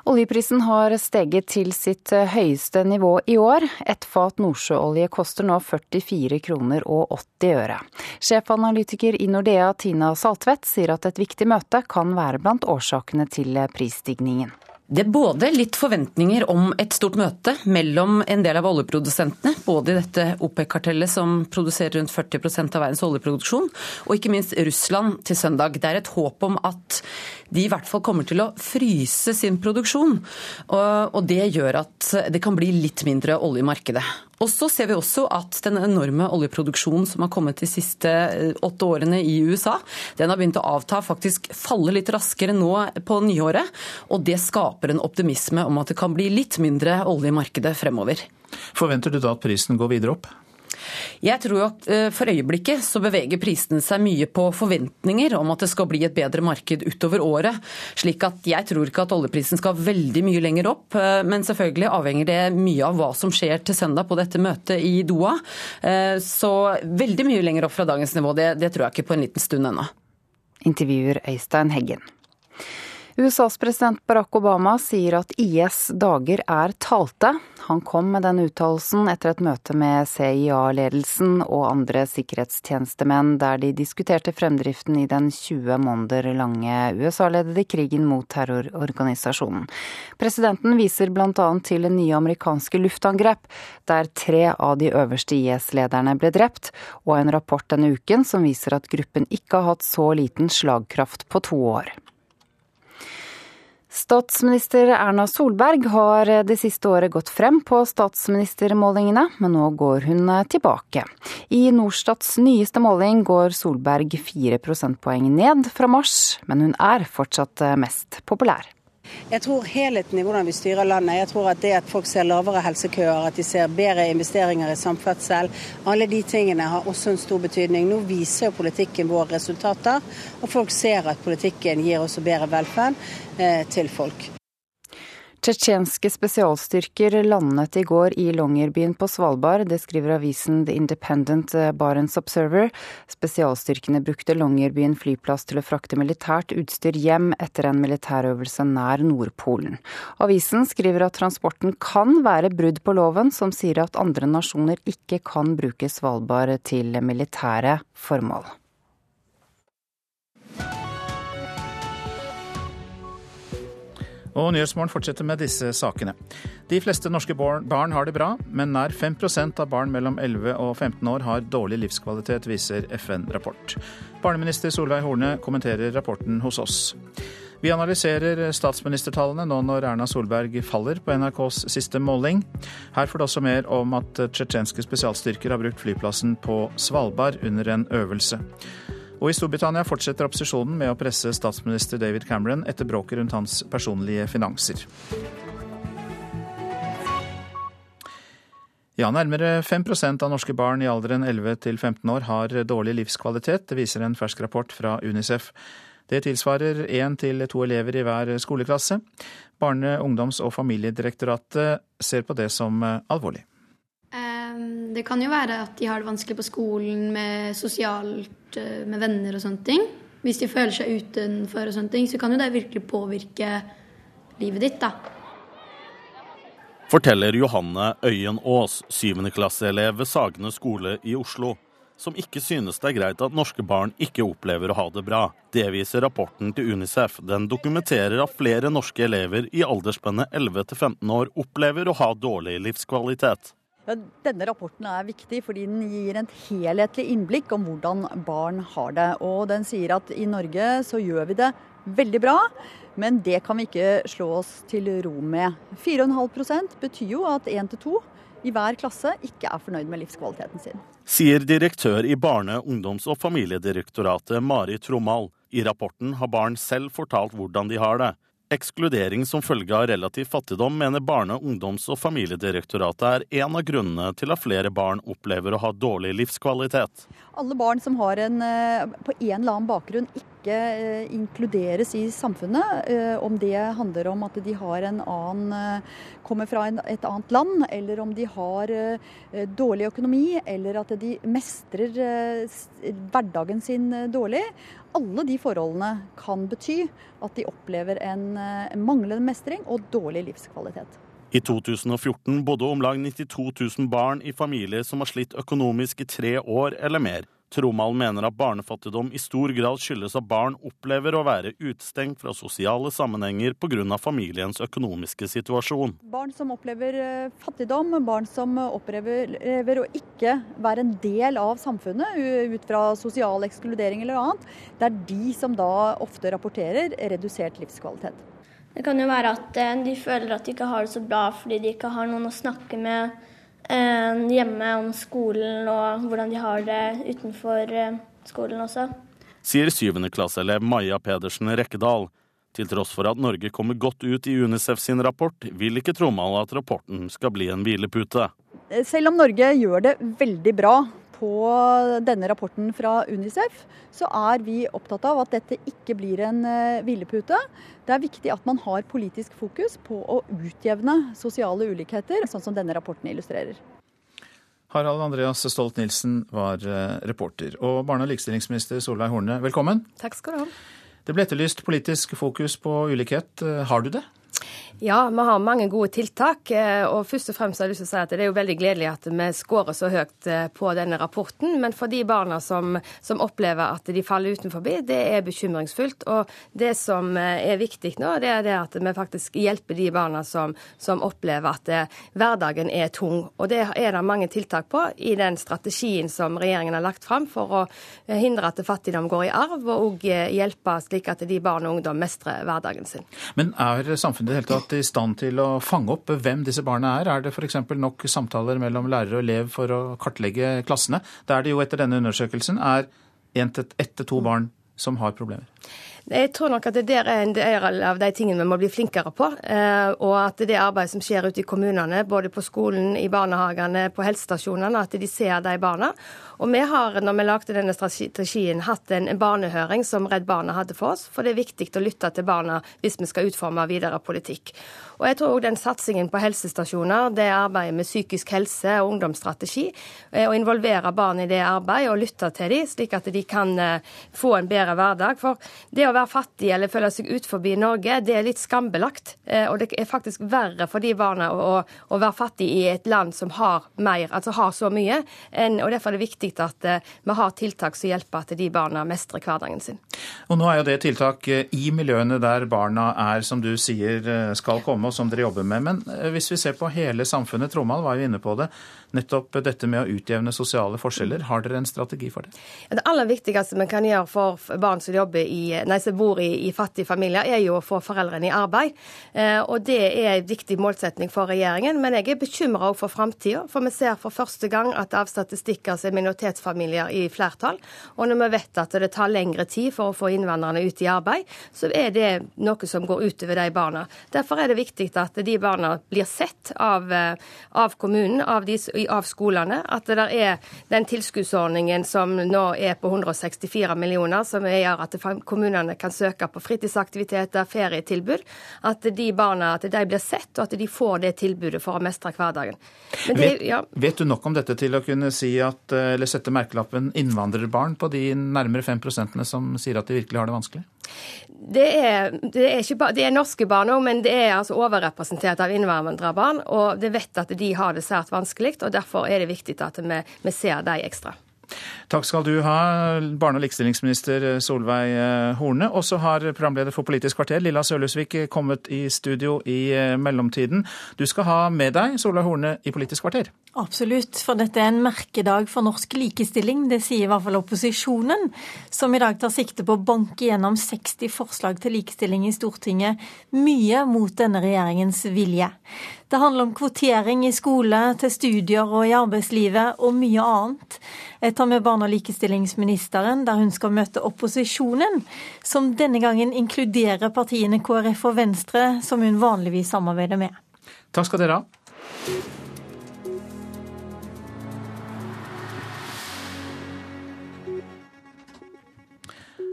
Speaker 29: Oljeprisen har steget til sitt høyeste nivå i år. Et fat nordsjøolje koster nå 44 kroner og 80 øre. Sjefanalytiker i Nordea Tina Saltvedt sier at et viktig møte kan være blant årsakene til prisstigningen.
Speaker 16: Det er både litt forventninger om et stort møte mellom en del av oljeprodusentene, både i dette OPEC-kartellet som produserer rundt 40% av verdens oljeproduksjon, og ikke minst Russland til søndag. Det er et håp om at de i hvert fall kommer til å fryse sin produksjon. Og det gjør at det kan bli litt mindre olje i markedet. Og så ser vi også at den enorme oljeproduksjonen som har kommet de siste åtte årene i USA, den har begynt å avta, faktisk falle litt raskere nå på nyåret. Og det skaper en optimisme om at det kan bli litt mindre olje i markedet fremover.
Speaker 1: Forventer du da at prisen går videre opp?
Speaker 16: Jeg tror at For øyeblikket så beveger prisene seg mye på forventninger om at det skal bli et bedre marked utover året. slik at Jeg tror ikke at oljeprisen skal veldig mye lenger opp. Men selvfølgelig avhenger det mye av hva som skjer til søndag på dette møtet i Doha. Så veldig mye lenger opp fra dagens nivå, det, det tror jeg ikke på en liten stund ennå.
Speaker 29: Intervjuer Øystein Heggen. USAs president Barack Obama sier at IS dager er talte. Han kom med den uttalelsen etter et møte med CIA-ledelsen og andre sikkerhetstjenestemenn, der de diskuterte fremdriften i den 20 måneder lange USA-ledede krigen mot terrororganisasjonen. Presidenten viser bl.a. til nye amerikanske luftangrep, der tre av de øverste IS-lederne ble drept, og en rapport denne uken som viser at gruppen ikke har hatt så liten slagkraft på to år. Statsminister Erna Solberg har det siste året gått frem på statsministermålingene, men nå går hun tilbake. I Norstats nyeste måling går Solberg fire prosentpoeng ned fra mars, men hun er fortsatt mest populær.
Speaker 30: Jeg tror helheten i hvordan vi styrer landet. Jeg tror at det at folk ser lavere helsekøer, at de ser bedre investeringer i samferdsel, alle de tingene har også en stor betydning. Nå viser jo politikken våre resultater, og folk ser at politikken gir også bedre velferd eh, til folk.
Speaker 31: Tsjetsjenske spesialstyrker landet i går i Longyearbyen på Svalbard. Det skriver avisen The Independent Barents Observer. Spesialstyrkene brukte Longyearbyen flyplass til å frakte militært utstyr hjem etter en militærøvelse nær Nordpolen. Avisen skriver at transporten kan være brudd på loven, som sier at andre nasjoner ikke kan bruke Svalbard til militære formål.
Speaker 1: Og Nyhetsmorgen fortsetter med disse sakene. De fleste norske barn har det bra, men nær 5% av barn mellom 11 og 15 år har dårlig livskvalitet, viser FN-rapport. Barneminister Solveig Horne kommenterer rapporten hos oss. Vi analyserer statsministertallene nå når Erna Solberg faller på NRKs siste måling. Her får du også mer om at tsjetsjenske spesialstyrker har brukt flyplassen på Svalbard under en øvelse. Og i Storbritannia fortsetter opposisjonen med å presse statsminister David Cameron etter bråket rundt hans personlige finanser. Ja, Nærmere 5% av norske barn i alderen 11 til 15 år har dårlig livskvalitet. Det viser en fersk rapport fra Unicef. Det tilsvarer én til to elever i hver skoleklasse. Barne-, ungdoms- og familiedirektoratet ser på det som alvorlig.
Speaker 32: Det kan jo være at de har det vanskelig på skolen med sosialt, eh, med venner og sånne ting. Hvis de føler seg utenfor og sånne ting, så kan jo det virkelig påvirke livet ditt, da.
Speaker 33: Forteller Johanne Øyen Aas, syvendeklasseelev ved Sagene skole i Oslo, som ikke synes det er greit at norske barn ikke opplever å ha det bra. Det viser rapporten til Unicef. Den dokumenterer at flere norske elever i aldersspennet 11 til 15 år opplever å ha dårlig livskvalitet.
Speaker 34: Ja, denne rapporten er viktig fordi den gir en helhetlig innblikk om hvordan barn har det. Og den sier at i Norge så gjør vi det veldig bra, men det kan vi ikke slå oss til ro med. 4,5 betyr jo at 1 til 2 i hver klasse ikke er fornøyd med livskvaliteten sin.
Speaker 33: Sier direktør i Barne-, ungdoms- og familiedirektoratet Mari Tromal. I rapporten har barn selv fortalt hvordan de har det. Ekskludering som følge av relativ fattigdom mener Barne-, ungdoms- og familiedirektoratet er en av grunnene til at flere barn opplever å ha dårlig livskvalitet.
Speaker 34: Alle barn som har en, eh, på en eller annen bakgrunn ikke eh, inkluderes i samfunnet, eh, om det handler om at de har en annen, kommer fra et annet land, eller om de har dårlig økonomi, eller at de mestrer hverdagen sin dårlig, alle de forholdene kan bety at de opplever en manglende mestring og dårlig livskvalitet.
Speaker 33: I 2014 bodde om lag 92 000 barn i familier som har slitt økonomisk i tre år eller mer. Tromal mener at barnefattigdom i stor grad skyldes at barn opplever å være utestengt fra sosiale sammenhenger pga. familiens økonomiske situasjon.
Speaker 34: Barn som opplever eh, fattigdom, barn som opplever å ikke være en del av samfunnet ut fra sosial ekskludering eller annet, det er de som da ofte rapporterer redusert livskvalitet.
Speaker 35: Det kan jo være at eh, de føler at de ikke har det så bra fordi de ikke har noen å snakke med Eh, hjemme om skolen og hvordan de har det utenfor eh, skolen også.
Speaker 33: Sier syvendeklasseelev Maja Pedersen Rekkedal. Til tross for at Norge kommer godt ut i Unicef sin rapport, vil ikke Tromal at rapporten skal bli en hvilepute.
Speaker 34: Selv om Norge gjør det veldig bra på denne rapporten fra Unicef, så er vi opptatt av at dette ikke blir en hvilepute. Det er viktig at man har politisk fokus på å utjevne sosiale ulikheter, sånn som denne rapporten illustrerer.
Speaker 1: Harald Andreas Stolt-Nielsen var eh, reporter. Og barne- og likestillingsminister Solveig Horne, velkommen.
Speaker 36: Takk skal du ha.
Speaker 1: Det ble etterlyst politisk fokus på ulikhet. Eh, har du det?
Speaker 36: Ja, vi har mange gode tiltak. Eh, og først og fremst har jeg lyst til å si at Det er jo veldig gledelig at vi skårer så høyt eh, på denne rapporten. Men for de barna som, som opplever at de faller utenfor, det er bekymringsfullt. Og det som eh, er viktig nå, det er det at vi faktisk hjelper de barna som, som opplever at hverdagen er tung. Og det er det mange tiltak på i den strategien som regjeringen har lagt fram for å hindre at fattigdom går i arv, og òg hjelpe slik at de barn og ungdom mestrer hverdagen sin.
Speaker 1: Men er samfunnet i det hele i stand til å fange opp hvem disse barna er? Er det f.eks. nok samtaler mellom lærer og elev for å kartlegge klassene? Der det jo etter denne undersøkelsen er ett til to barn som har problemer?
Speaker 36: Jeg tror nok at det der er en del av de tingene vi må bli flinkere på. Eh, og at det arbeidet som skjer ute i kommunene, både på skolen, i barnehagene, på helsestasjonene, at de ser de barna. Og vi har, når vi lagde denne strategien, hatt en barnehøring som Redd Barna hadde for oss. For det er viktig å lytte til barna hvis vi skal utforme videre politikk. Og jeg tror òg den satsingen på helsestasjoner, det arbeidet med psykisk helse og ungdomsstrategi, eh, å involvere barn i det arbeidet og lytte til dem, slik at de kan eh, få en bedre hverdag. For det å være fattig eller føle seg ut forbi Norge, det er litt skambelagt. Eh, og det er faktisk verre for de barna å, å være fattig i et land som har mer, altså har så mye. Og Derfor er det viktig at vi har tiltak som hjelper at de barna mestrer hverdagen sin.
Speaker 1: Og Nå er jo det tiltak i miljøene der barna er, som du sier, skal komme som dere jobber med. Men eh, hvis vi ser på hele samfunnet, Tromal var jo inne på det, nettopp dette med å utjevne sosiale forskjeller. Har dere en strategi for det?
Speaker 36: Det aller viktigste vi kan gjøre for barn som, i, nei, som bor i, i, fattige familier, er jo å få foreldrene i arbeid. Eh, og det er en viktig målsetning for regjeringen. Men jeg er bekymra for framtida. For vi ser for første gang at av statistikker så er minoritetsfamilier i flertall. Og når vi vet at det tar lengre tid for å få innvandrerne ut i arbeid, så er det noe som går utover de barna. Derfor er det viktig at de barna blir sett av, eh, av kommunen, av de av skolene. At det der er den tilskuddsordningen som nå er på 164 millioner, som gjør at kommunene kan søke på fritidsaktiviteter, ferietilbud. At de barna at de blir sett, og at de får det tilbudet for å mestre hverdagen.
Speaker 1: Det, vet, ja. vet, du nok om dette til å kunne si at, eller sette merkelappen innvandrerbarn på de nærmere 5% som sier at de virkelig har det vanskelig?
Speaker 36: Det er, det er, ikke, det er norske barn òg, men det er altså overrepresentert av innvandrerbarn. Og det vet at de har det svært vanskelig, og derfor er det viktig at vi, vi ser dem ekstra.
Speaker 1: Takk skal du ha, barne- og likestillingsminister Solveig eh, Horne. Og så har programleder for Politisk kvarter, Lilla Sølhusvik, kommet i studio i eh, mellomtiden. Du skal ha med deg Solveig Horne i Politisk kvarter.
Speaker 37: Absolutt, for dette er en merkedag for norsk likestilling. Det sier i hvert fall opposisjonen, som i dag tar sikte på å banke gjennom 60 forslag til likestilling i Stortinget, mye mot denne regjeringens vilje. Det handler om kvotering i skole, til studier og i arbeidslivet, og mye annet. Jeg tar med barne- og likestillingsministeren, der hun skal møte opposisjonen, som denne gangen inkluderer partiene KrF og Venstre, som hun vanligvis samarbeider med.
Speaker 1: Takk skal dere ha.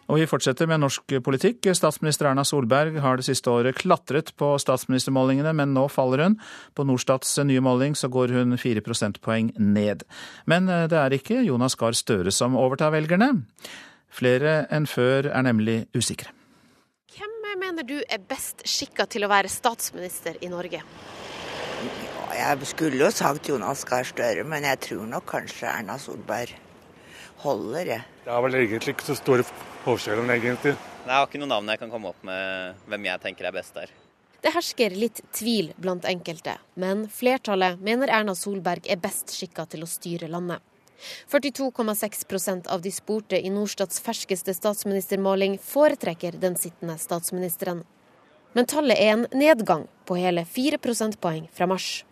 Speaker 1: Og vi fortsetter med norsk politikk. Statsminister Erna Solberg har det siste året klatret på statsministermålingene, men nå faller hun. På Norstats nye måling så går hun fire prosentpoeng ned. Men eh, det er ikke Jonas Gahr Støre som overtar velgerne. Flere enn før er nemlig usikre.
Speaker 38: Hvem mener du er best skikka til å være statsminister i Norge?
Speaker 39: Jeg skulle jo sagt Jonas Gahr Støre, men jeg tror nok kanskje Erna Solberg holder, jeg.
Speaker 40: Det er vel egentlig ikke så store forskjellen, egentlig.
Speaker 41: Jeg har ikke noe navn jeg kan komme opp med hvem jeg tenker er best der.
Speaker 38: Det hersker litt tvil blant enkelte, men flertallet mener Erna Solberg er best skikka til å styre landet. 42,6% av de spurte i Norstats ferskeste statsministermåling foretrekker den sittende statsministeren. Men tallet er en nedgang på hele 4 prosentpoeng fra mars.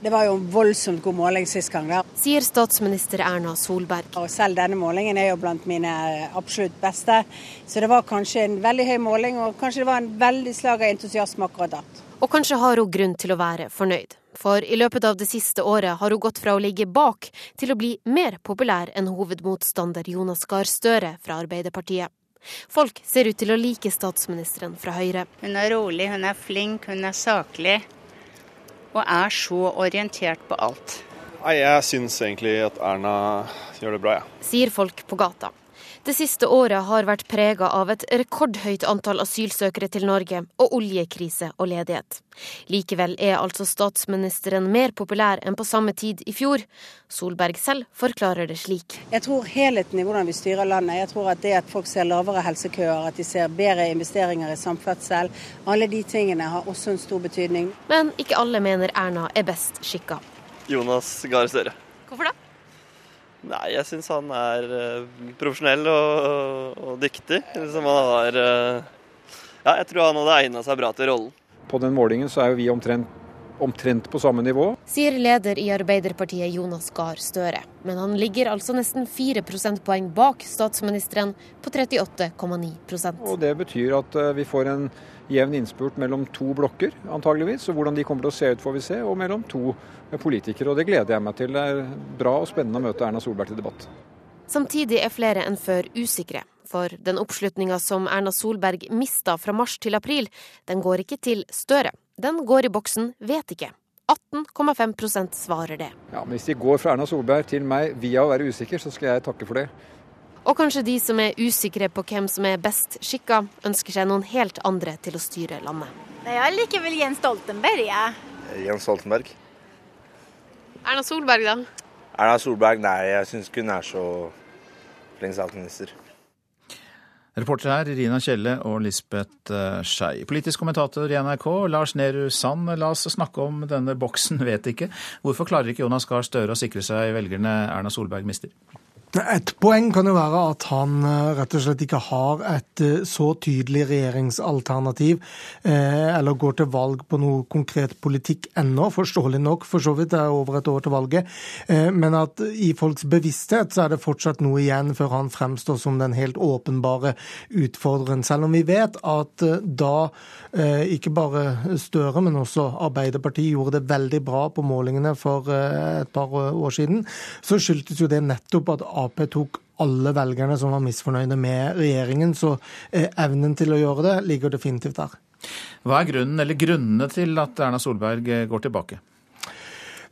Speaker 30: Det var jo en voldsomt god måling sist gang. da.
Speaker 38: Sier statsminister Erna Solberg.
Speaker 30: Og selv denne målingen er jo blant mine absolutt beste. Så det var kanskje en veldig høy måling, og kanskje det var en veldig slag av entusiasme akkurat da.
Speaker 38: Og kanskje har hun grunn til å være fornøyd. For i løpet av det siste året har hun gått fra å ligge bak til å bli mer populær enn hovedmotstander Jonas Gahr Støre fra Arbeiderpartiet. Folk ser ut til å like statsministeren fra Høyre.
Speaker 42: Hun er rolig, hun er flink, hun er saklig og er så orientert på alt.
Speaker 43: Nei, Jeg syns egentlig at Erna gjør det bra, jeg. Ja.
Speaker 38: Sier folk på gata. Det siste året har vært prega av et rekordhøyt antall asylsøkere til Norge og oljekrise og ledighet. Likevel er altså statsministeren mer populær enn på samme tid i fjor. Solberg selv forklarer det slik.
Speaker 30: Jeg tror helheten i hvordan vi styrer landet. Jeg tror at det at folk ser lavere helsekøer, at de ser bedre investeringer i samferdsel, alle de tingene har også en stor betydning.
Speaker 38: Men ikke alle mener Erna er best skikka.
Speaker 41: Jonas Gahr Støre.
Speaker 38: Hvorfor det?
Speaker 41: Nei, jeg syns han er uh, profesjonell og, og dyktig. Liksom han har uh, Ja, jeg tror han hadde egna seg bra til rollen.
Speaker 44: På den målingen så er jo vi omtrent
Speaker 45: omtrent på samme nivå.
Speaker 38: Sier leder i Arbeiderpartiet Jonas Gahr Støre. Men han ligger altså nesten 4 prosentpoeng bak statsministeren på 38,9
Speaker 45: Og Det betyr at eh, vi får en jevn innspurt mellom to blokker, antageligvis. Og hvordan de kommer til å se ut, får vi se. Og mellom to politikere. Og det gleder jeg meg til. Det er bra og spennende å møte Erna Solberg til debatt.
Speaker 38: Samtidig er flere enn før usikre. For den oppslutninga som Erna Solberg mista fra mars til april, den går ikke til Støre. Den går i boksen vet ikke. 18,5% svarer det.
Speaker 45: Ja, men Hvis de går fra Erna Solberg til meg via å være usikker, så skal jeg takke for det.
Speaker 38: Og kanskje de som er usikre på hvem som er best skikka, ønsker seg noen helt andre til å styre landet.
Speaker 46: Jeg liker vel Jens Stoltenberg, jeg.
Speaker 47: Ja. Jens Stoltenberg.
Speaker 38: Erna Solberg, da?
Speaker 47: Erna Solberg, nei, jeg syns ikke hun er så flink statsminister.
Speaker 1: Reporter her Rina Kjelle og Lisbeth eh, Skei. Politisk kommentator i NRK, Lars Nehru Sand. La oss snakke om denne boksen, (laughs) vet ikke. Hvorfor klarer ikke Jonas Gahr Støre å sikre seg velgerne Erna Solberg mister?
Speaker 48: Et poeng kan jo være at han eh, rett og slett ikke har et eh, så tydelig regjeringsalternativ, eh, eller går til valg på noe konkret politikk ennå, forståelig nok, for så vidt, det er over et år til valget. Men at i folks bevissthet så er det fortsatt noe igjen før han fremstår som den helt åpenbare utfordreren. Selv om vi vet at da ikke bare Støre, men også Arbeiderpartiet gjorde det veldig bra på målingene for et par år siden, så skyldtes jo det nettopp at Ap tok alle velgerne som var misfornøyde med regjeringen. Så eh, evnen til å gjøre det ligger definitivt der.
Speaker 1: Hva er grunnen, eller grunnene til at Erna Solberg eh, går tilbake?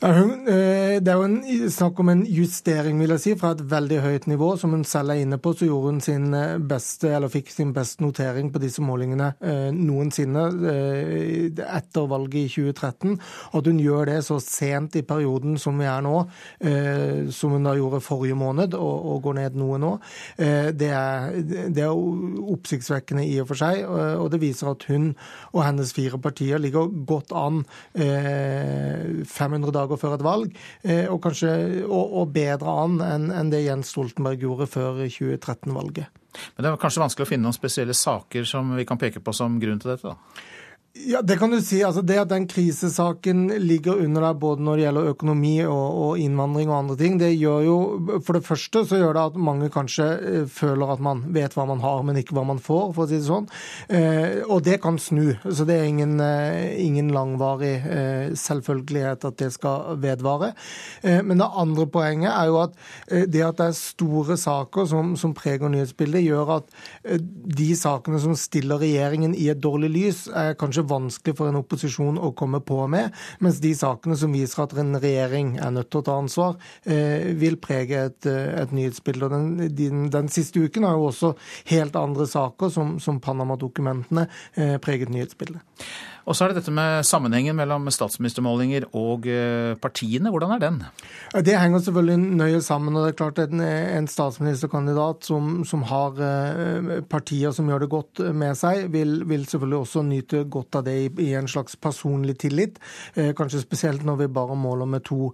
Speaker 48: Eh, det er jo en, snakk om en justering, vil jeg si, fra et veldig høyt nivå. Som hun selv er inne på, så gjorde hun sin eh, beste, eller fikk sin beste notering på disse målingene eh, noensinne etter valget i 2013. At hun gjør det så sent i perioden som vi er nå, som hun da gjorde forrige måned, og, og går ned noe nå, det, er, det, er, oppsiktsvekkende i og for seg. Og det viser at hun og hennes fire partier ligger godt an 500 dager dager før et valg, eh, og kanskje og, og bedre an enn en det Jens Stoltenberg gjorde før 2013-valget.
Speaker 1: Men det er kanskje vanskelig å finne noen spesielle saker som vi kan peke på som grunn til dette? da?
Speaker 48: Ja, Det kan du si. Altså det at den krisesaken ligger under deg både når det gjelder økonomi og, og, innvandring og andre ting, det gjør jo For det første så gjør det at mange kanskje eh, føler at man vet hva man har, men ikke hva man får, for å si det sånn. Eh, og det kan snu. Så det er ingen, eh, ingen langvarig eh, selvfølgelighet at det skal vedvare. Eh, men det andre poenget er jo at eh, det at det er store saker som, som preger nyhetsbildet, gjør at de sakene som stiller regjeringen i et dårlig lys, er kanskje vanskelig for en opposisjon å komme på med, mens de sakene som viser at en regjering er nødt til å ta ansvar, eh, vil prege et, eh, et nyhetsbilde. Den, den, den, siste uken har jo også helt andre saker, som, som Panama-dokumentene, eh, preget nyhetsbildet.
Speaker 1: Og så er det dette med sammenhengen mellom statsministermålinger og eh, partiene. Hvordan er den?
Speaker 48: Det henger selvfølgelig nøye sammen. og det er klart at en statsministerkandidat som, som, har eh, partier som gjør det godt med seg, vil, vil selvfølgelig også nyte godt av det i, i, en slags personlig tillit. Eh, kanskje spesielt når vi bare måler med to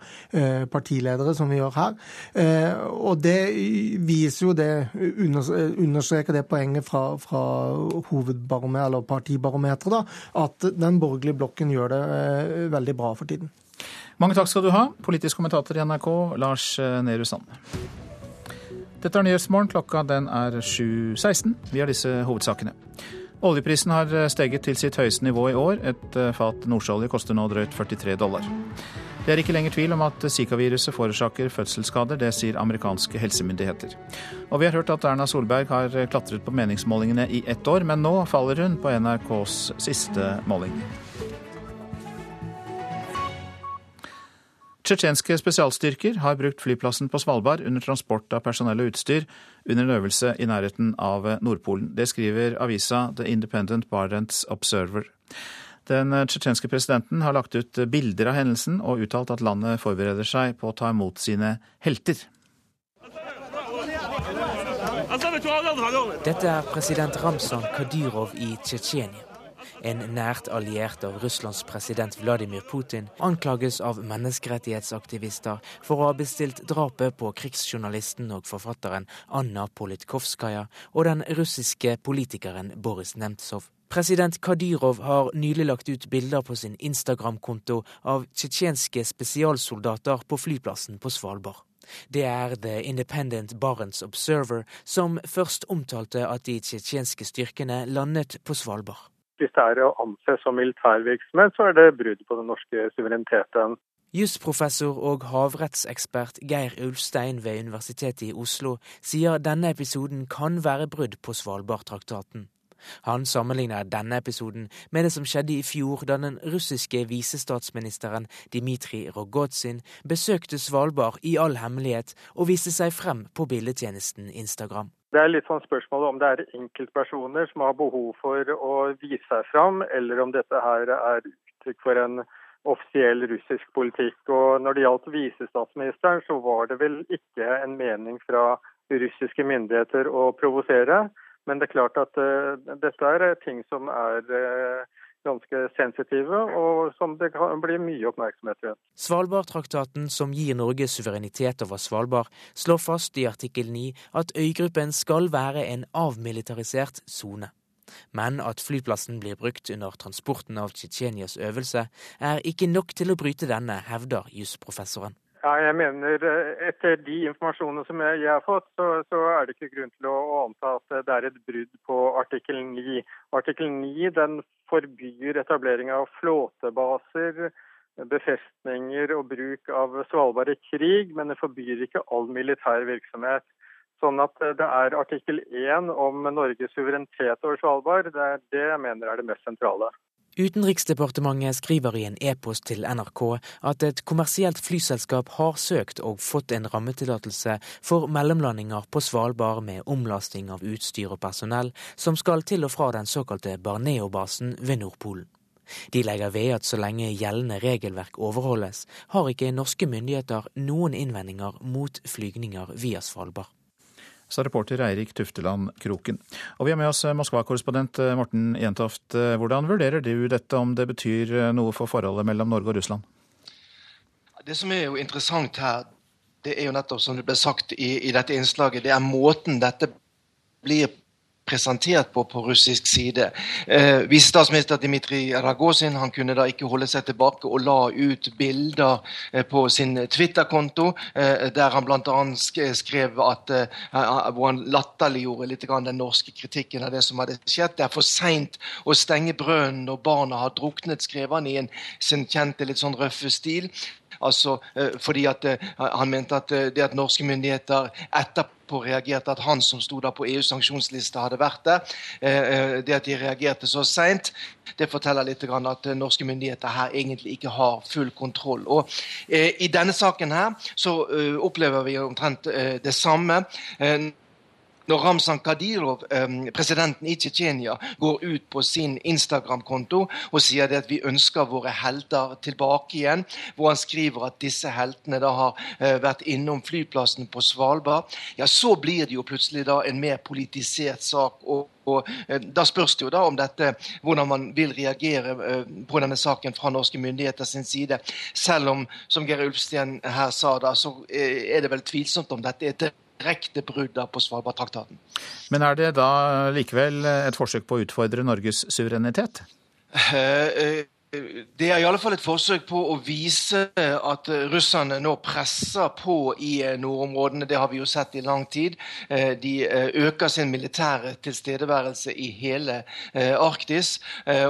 Speaker 48: partiledere, som vi gjør her. Og det viser jo det, understreker det poenget fra, fra hovedbarometeret, eller partibarometeret, at den borgerlige blokken gjør det eh, veldig bra for tiden.
Speaker 1: Mange takk skal du ha, politisk kommentator i NRK, Lars eh, Nehru Sand. Dette er Nyhetsmorgen. Klokka den er 7.16. Vi har disse hovedsakene. Oljeprisen har eh, steget til sitt høyeste nivå i år. Et fat nordsjøolje koster nå drøyt 43 dollar. Det er ikke lenger tvil om at Zika-viruset forårsaker fødselsskader. Det sier amerikanske helsemyndigheter. Og vi har hørt at Erna Solberg har klatret på meningsmålingene i ett år, men nå faller hun på NRKs siste måling. Tsjetsjenske spesialstyrker har brukt flyplassen på Svalbard under transport av personell og utstyr under en øvelse i nærheten av Nordpolen. Det skriver avisa The Independent Barents Observer. Den tsjetsjenske presidenten har lagt ut bilder av hendelsen og uttalt at landet forbereder seg på å ta imot sine helter.
Speaker 49: Dette er president Ramzan Kadyrov i Tsjetsjenia. En nært alliert av Russlands president Vladimir Putin anklages av menneskerettighetsaktivister for å ha bestilt drapet på krigsjournalisten og forfatteren Anna Politkovskaja og den russiske politikeren Boris Nemtsov. President Kadyrov har nylig lagt ut bilder på sin Instagram-konto av tsjetsjenske spesialsoldater på flyplassen på Svalbard. Det er The Independent Barents Observer som først omtalte at de tsjetsjenske styrkene landet på Svalbard.
Speaker 50: Hvis det er å anse som militærvirksomhet, så er det brudd på den norske suvereniteten.
Speaker 49: Jusprofessor og havrettsekspert Geir Ulstein ved Universitetet i Oslo sier denne episoden kan være brudd på Svalbardtraktaten. Han sammenligner denne episoden med det som skjedde i fjor, da den russiske visestatsministeren Dmitrij Rogozin besøkte Svalbard i all hemmelighet og viste seg frem på billedtjenesten Instagram.
Speaker 50: Det er litt sånn spørsmål om det er enkeltpersoner som har behov for å vise seg fram, eller om dette her er uttrykk for en offisiell russisk politikk. Og Når det gjaldt visestatsministeren, så var det vel ikke en mening fra russiske myndigheter å provosere. Men det er klart at uh, dette er eh, ting som er uh, ganske sensitive, og som det kan bli mye oppmerksomhet rundt.
Speaker 49: Svalbardtraktaten, som gir Norge suverenitet over Svalbard, slår fast i artikkel 9 at øygruppen skal være en avmilitarisert sone. Men at flyplassen blir brukt under transporten av Tsjetsjenias øvelse, er ikke nok til å bryte denne, hevder jusprofessoren.
Speaker 50: Ja, jeg mener eh, Etter de informasjonene som jeg, jeg har fått, så, så, er det ikke grunn til å, å, anta at det er et brudd på artikkel 9. Artikkel 9 den forbyr etablering av flåtebaser, befestninger og bruk av Svalbard i krig, men det forbyr ikke all militær virksomhet. Sånn at det er artikkel 1 om Norges suverenitet over Svalbard, det er det jeg mener er det mest sentrale.
Speaker 49: Utenriksdepartementet skriver i en e-post til NRK at et kommersielt flyselskap har søkt og fått en rammetillatelse for mellomlandinger på Svalbard med omlasting av utstyr og personell som skal til og fra den såkalte Barneo-basen ved Nordpolen. De legger ved at så lenge gjeldende regelverk overholdes, har ikke norske myndigheter noen innvendinger mot flygninger via Svalbard
Speaker 1: sa reporter Eirik Tufteland Kroken. Og vi har med oss eh, Moskva-korrespondent eh, Morten Jentoft. Eh, hvordan vurderer du dette, om det betyr noe for forholdet mellom Norge og Russland?
Speaker 51: Det som er jo interessant her, det er jo nettopp som det ble sagt i, i dette innslaget, det er måten dette blir presentert på på russisk side. Eh, Visestatsminister Dmitrij Ragozin han kunne da ikke holde seg tilbake og la ut bilder eh, på sin Twitter-konto, eh, der han bl.a. skrev at eh, hvor han latterliggjorde litt den norske kritikken av det som hadde skjedd. Det er for seint å stenge brønnen når barna har druknet, skrev han i en, sin kjente litt sånn røffe stil. Altså, eh, fordi at eh, Han mente at det at norske myndigheter etterpå reagerte at han som sto da på EUs sanksjonsliste, hadde vært der. Eh, eh, det at de reagerte så seint, det forteller litt at eh, norske myndigheter her egentlig ikke har full kontroll. Og I denne saken her så opplever vi omtrent det samme. Når Ramzan Kadyrov, presidenten i Tsjetsjenia, går ut på sin Instagram-konto og sier at vi ønsker våre helter tilbake igjen, hvor han skriver at disse heltene da har eh, vært innom flyplassen på Svalbard, ja, så blir det jo plutselig da en mer politisert sak. og og eh, Da spørs det jo da om dette, hvordan man vil reagere eh, på denne saken fra norske myndigheter sin side. Selv om, som Geir Ulfsten her sa, da, så er det vel tvilsomt om dette er et direkte brudd på Svalbardtraktaten.
Speaker 1: Men er det da likevel et forsøk på å utfordre Norges suverenitet?
Speaker 51: Uh, uh, det er i alle fall et forsøk på å vise at russerne nå presser på i nordområdene. Det har vi jo sett i lang tid. Eh, de eh, øker sin militære tilstedeværelse i hele eh, Arktis.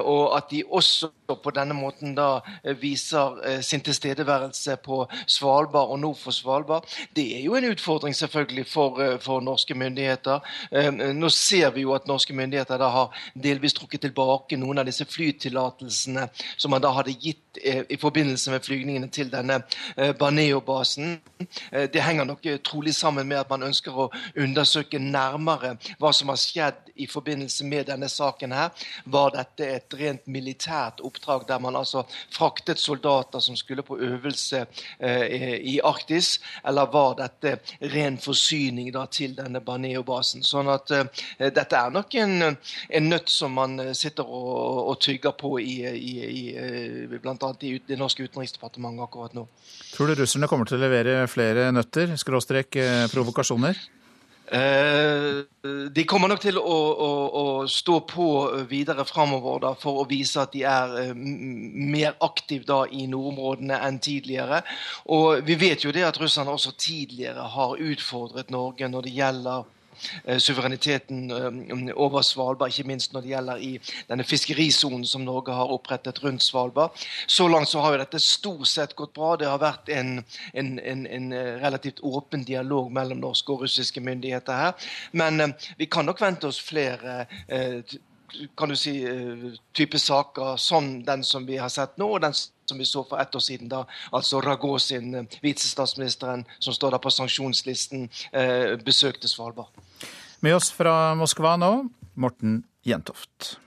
Speaker 51: Og at de også på denne måten da viser sin tilstedeværelse på Svalbard og nord for Svalbard. Det er jo en utfordring selvfølgelig for, for norske myndigheter. Nå ser vi jo at norske myndigheter da har delvis trukket tilbake noen av disse flytillatelsene som man da hadde gitt eh, i forbindelse med flygningene til denne eh, Baneo-basen. Eh, det henger nok trolig sammen med at man ønsker å undersøke nærmere hva som har skjedd i forbindelse med denne saken. her. Var dette et rent militært oppdrag der man altså fraktet soldater som skulle på øvelse i Arktis, eller var dette ren forsyning da, til denne Baneo-basen? Sånn at dette er nok en, en nøtt som man sitter og, og tygger på i, i, i, eh, bl.a. i det norske utenriksdepartementet akkurat nå.
Speaker 1: Tror du russerne kommer til å levere flere nøtter, skråstrek eh, provokasjoner?
Speaker 51: Eh, de kommer nok til å, å, å stå på videre framover da, for å vise at de er eh, mer aktive da, i nordområdene enn tidligere. Og vi vet jo det at russerne også tidligere har utfordret Norge når det gjelder suvereniteten eh, over Svalbard, ikke minst når det gjelder i denne fiskerisonen som Norge har opprettet rundt Svalbard. Så langt så har jo dette stort sett gått bra. Det har vært en, en, en, en eh, relativt åpen dialog mellom norske og russiske myndigheter her. Men vi kan nok vente oss flere kan du si, type saker som den som vi har sett nå, og den som vi så for ett år siden, da altså Ragozin, visestatsministeren som står der på sanksjonslisten, besøkte Svalbard.
Speaker 1: Med oss fra Moskva nå, Morten Jentoft.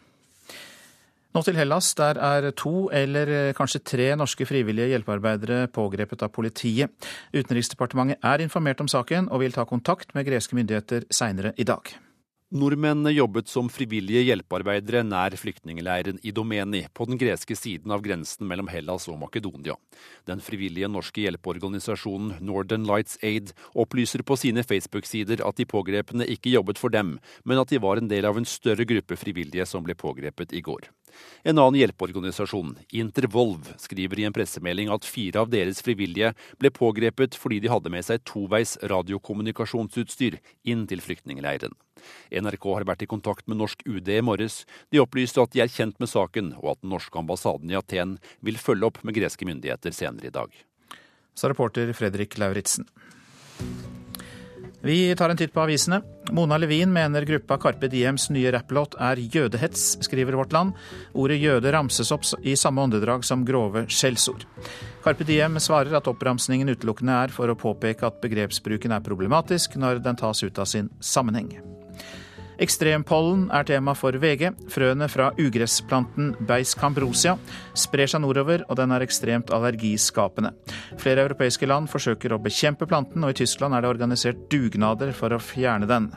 Speaker 1: Nå til Hellas. Der er to eller kanskje tre norske frivillige hjelpearbeidere pågrepet av politiet. Utenriksdepartementet er informert om saken og vil ta kontakt med greske myndigheter seinere i dag.
Speaker 52: Nordmenn jobbet som frivillige hjelpearbeidere nær flyktningleiren i Domeni, på den greske siden av grensen mellom Hellas og Makedonia. Den frivillige norske hjelpeorganisasjonen Northern Lights Aid opplyser på sine Facebook-sider at de pågrepne ikke jobbet for dem, men at de var en del av en større gruppe frivillige som ble pågrepet i går. En annen hjelpeorganisasjon, Intervolv, skriver i en pressemelding at fire av deres frivillige ble pågrepet fordi de hadde med seg toveis radiokommunikasjonsutstyr inn til flyktningleiren. NRK har vært i kontakt med norsk UD i morges. De opplyste at de er kjent med saken, og at den norske ambassaden i Aten vil følge opp med greske myndigheter senere i dag.
Speaker 1: Sa reporter Fredrik Lauritzen. Vi tar en titt på avisene. Mona Levin mener gruppa Carpe Diems nye rapplåt er jødehets, skriver Vårt Land. Ordet jøde ramses opp i samme åndedrag som grove skjellsord. Carpe Diem svarer at oppramsningen utelukkende er for å påpeke at begrepsbruken er problematisk når den tas ut av sin sammenheng. Ekstrempollen er tema for VG. Frøene fra ugressplanten Beis cambrosia sprer seg nordover, og den er ekstremt allergiskapende. Flere europeiske land forsøker å bekjempe planten, og i Tyskland er det organisert dugnader for å fjerne den.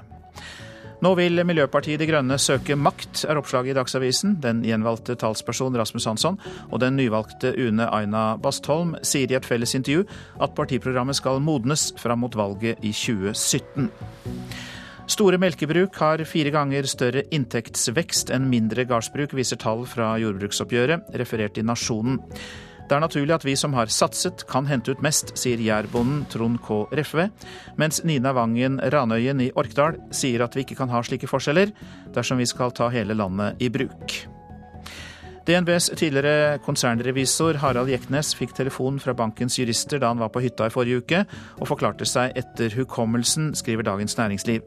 Speaker 1: Nå vil Miljøpartiet De Grønne søke makt, er oppslaget i Dagsavisen. Den gjenvalgte talsperson Rasmus Hansson og den nyvalgte Une Aina Bastholm sier i et felles intervju at partiprogrammet skal modnes fram mot valget i 2017. Store melkebruk har fire ganger større inntektsvekst enn mindre gardsbruk, viser tall fra jordbruksoppgjøret, referert i Nasjonen. Det er naturlig at vi som har satset, kan hente ut mest, sier jærbonden Trond K. Refve, mens Nina Vangen Ranøyen i Orkdal sier at vi ikke kan ha slike forskjeller dersom vi skal ta hele landet i bruk. DNBs tidligere konsernrevisor Harald Jeknes fikk telefon fra bankens jurister da han var på hytta i forrige uke, og forklarte seg etter hukommelsen, skriver Dagens Næringsliv.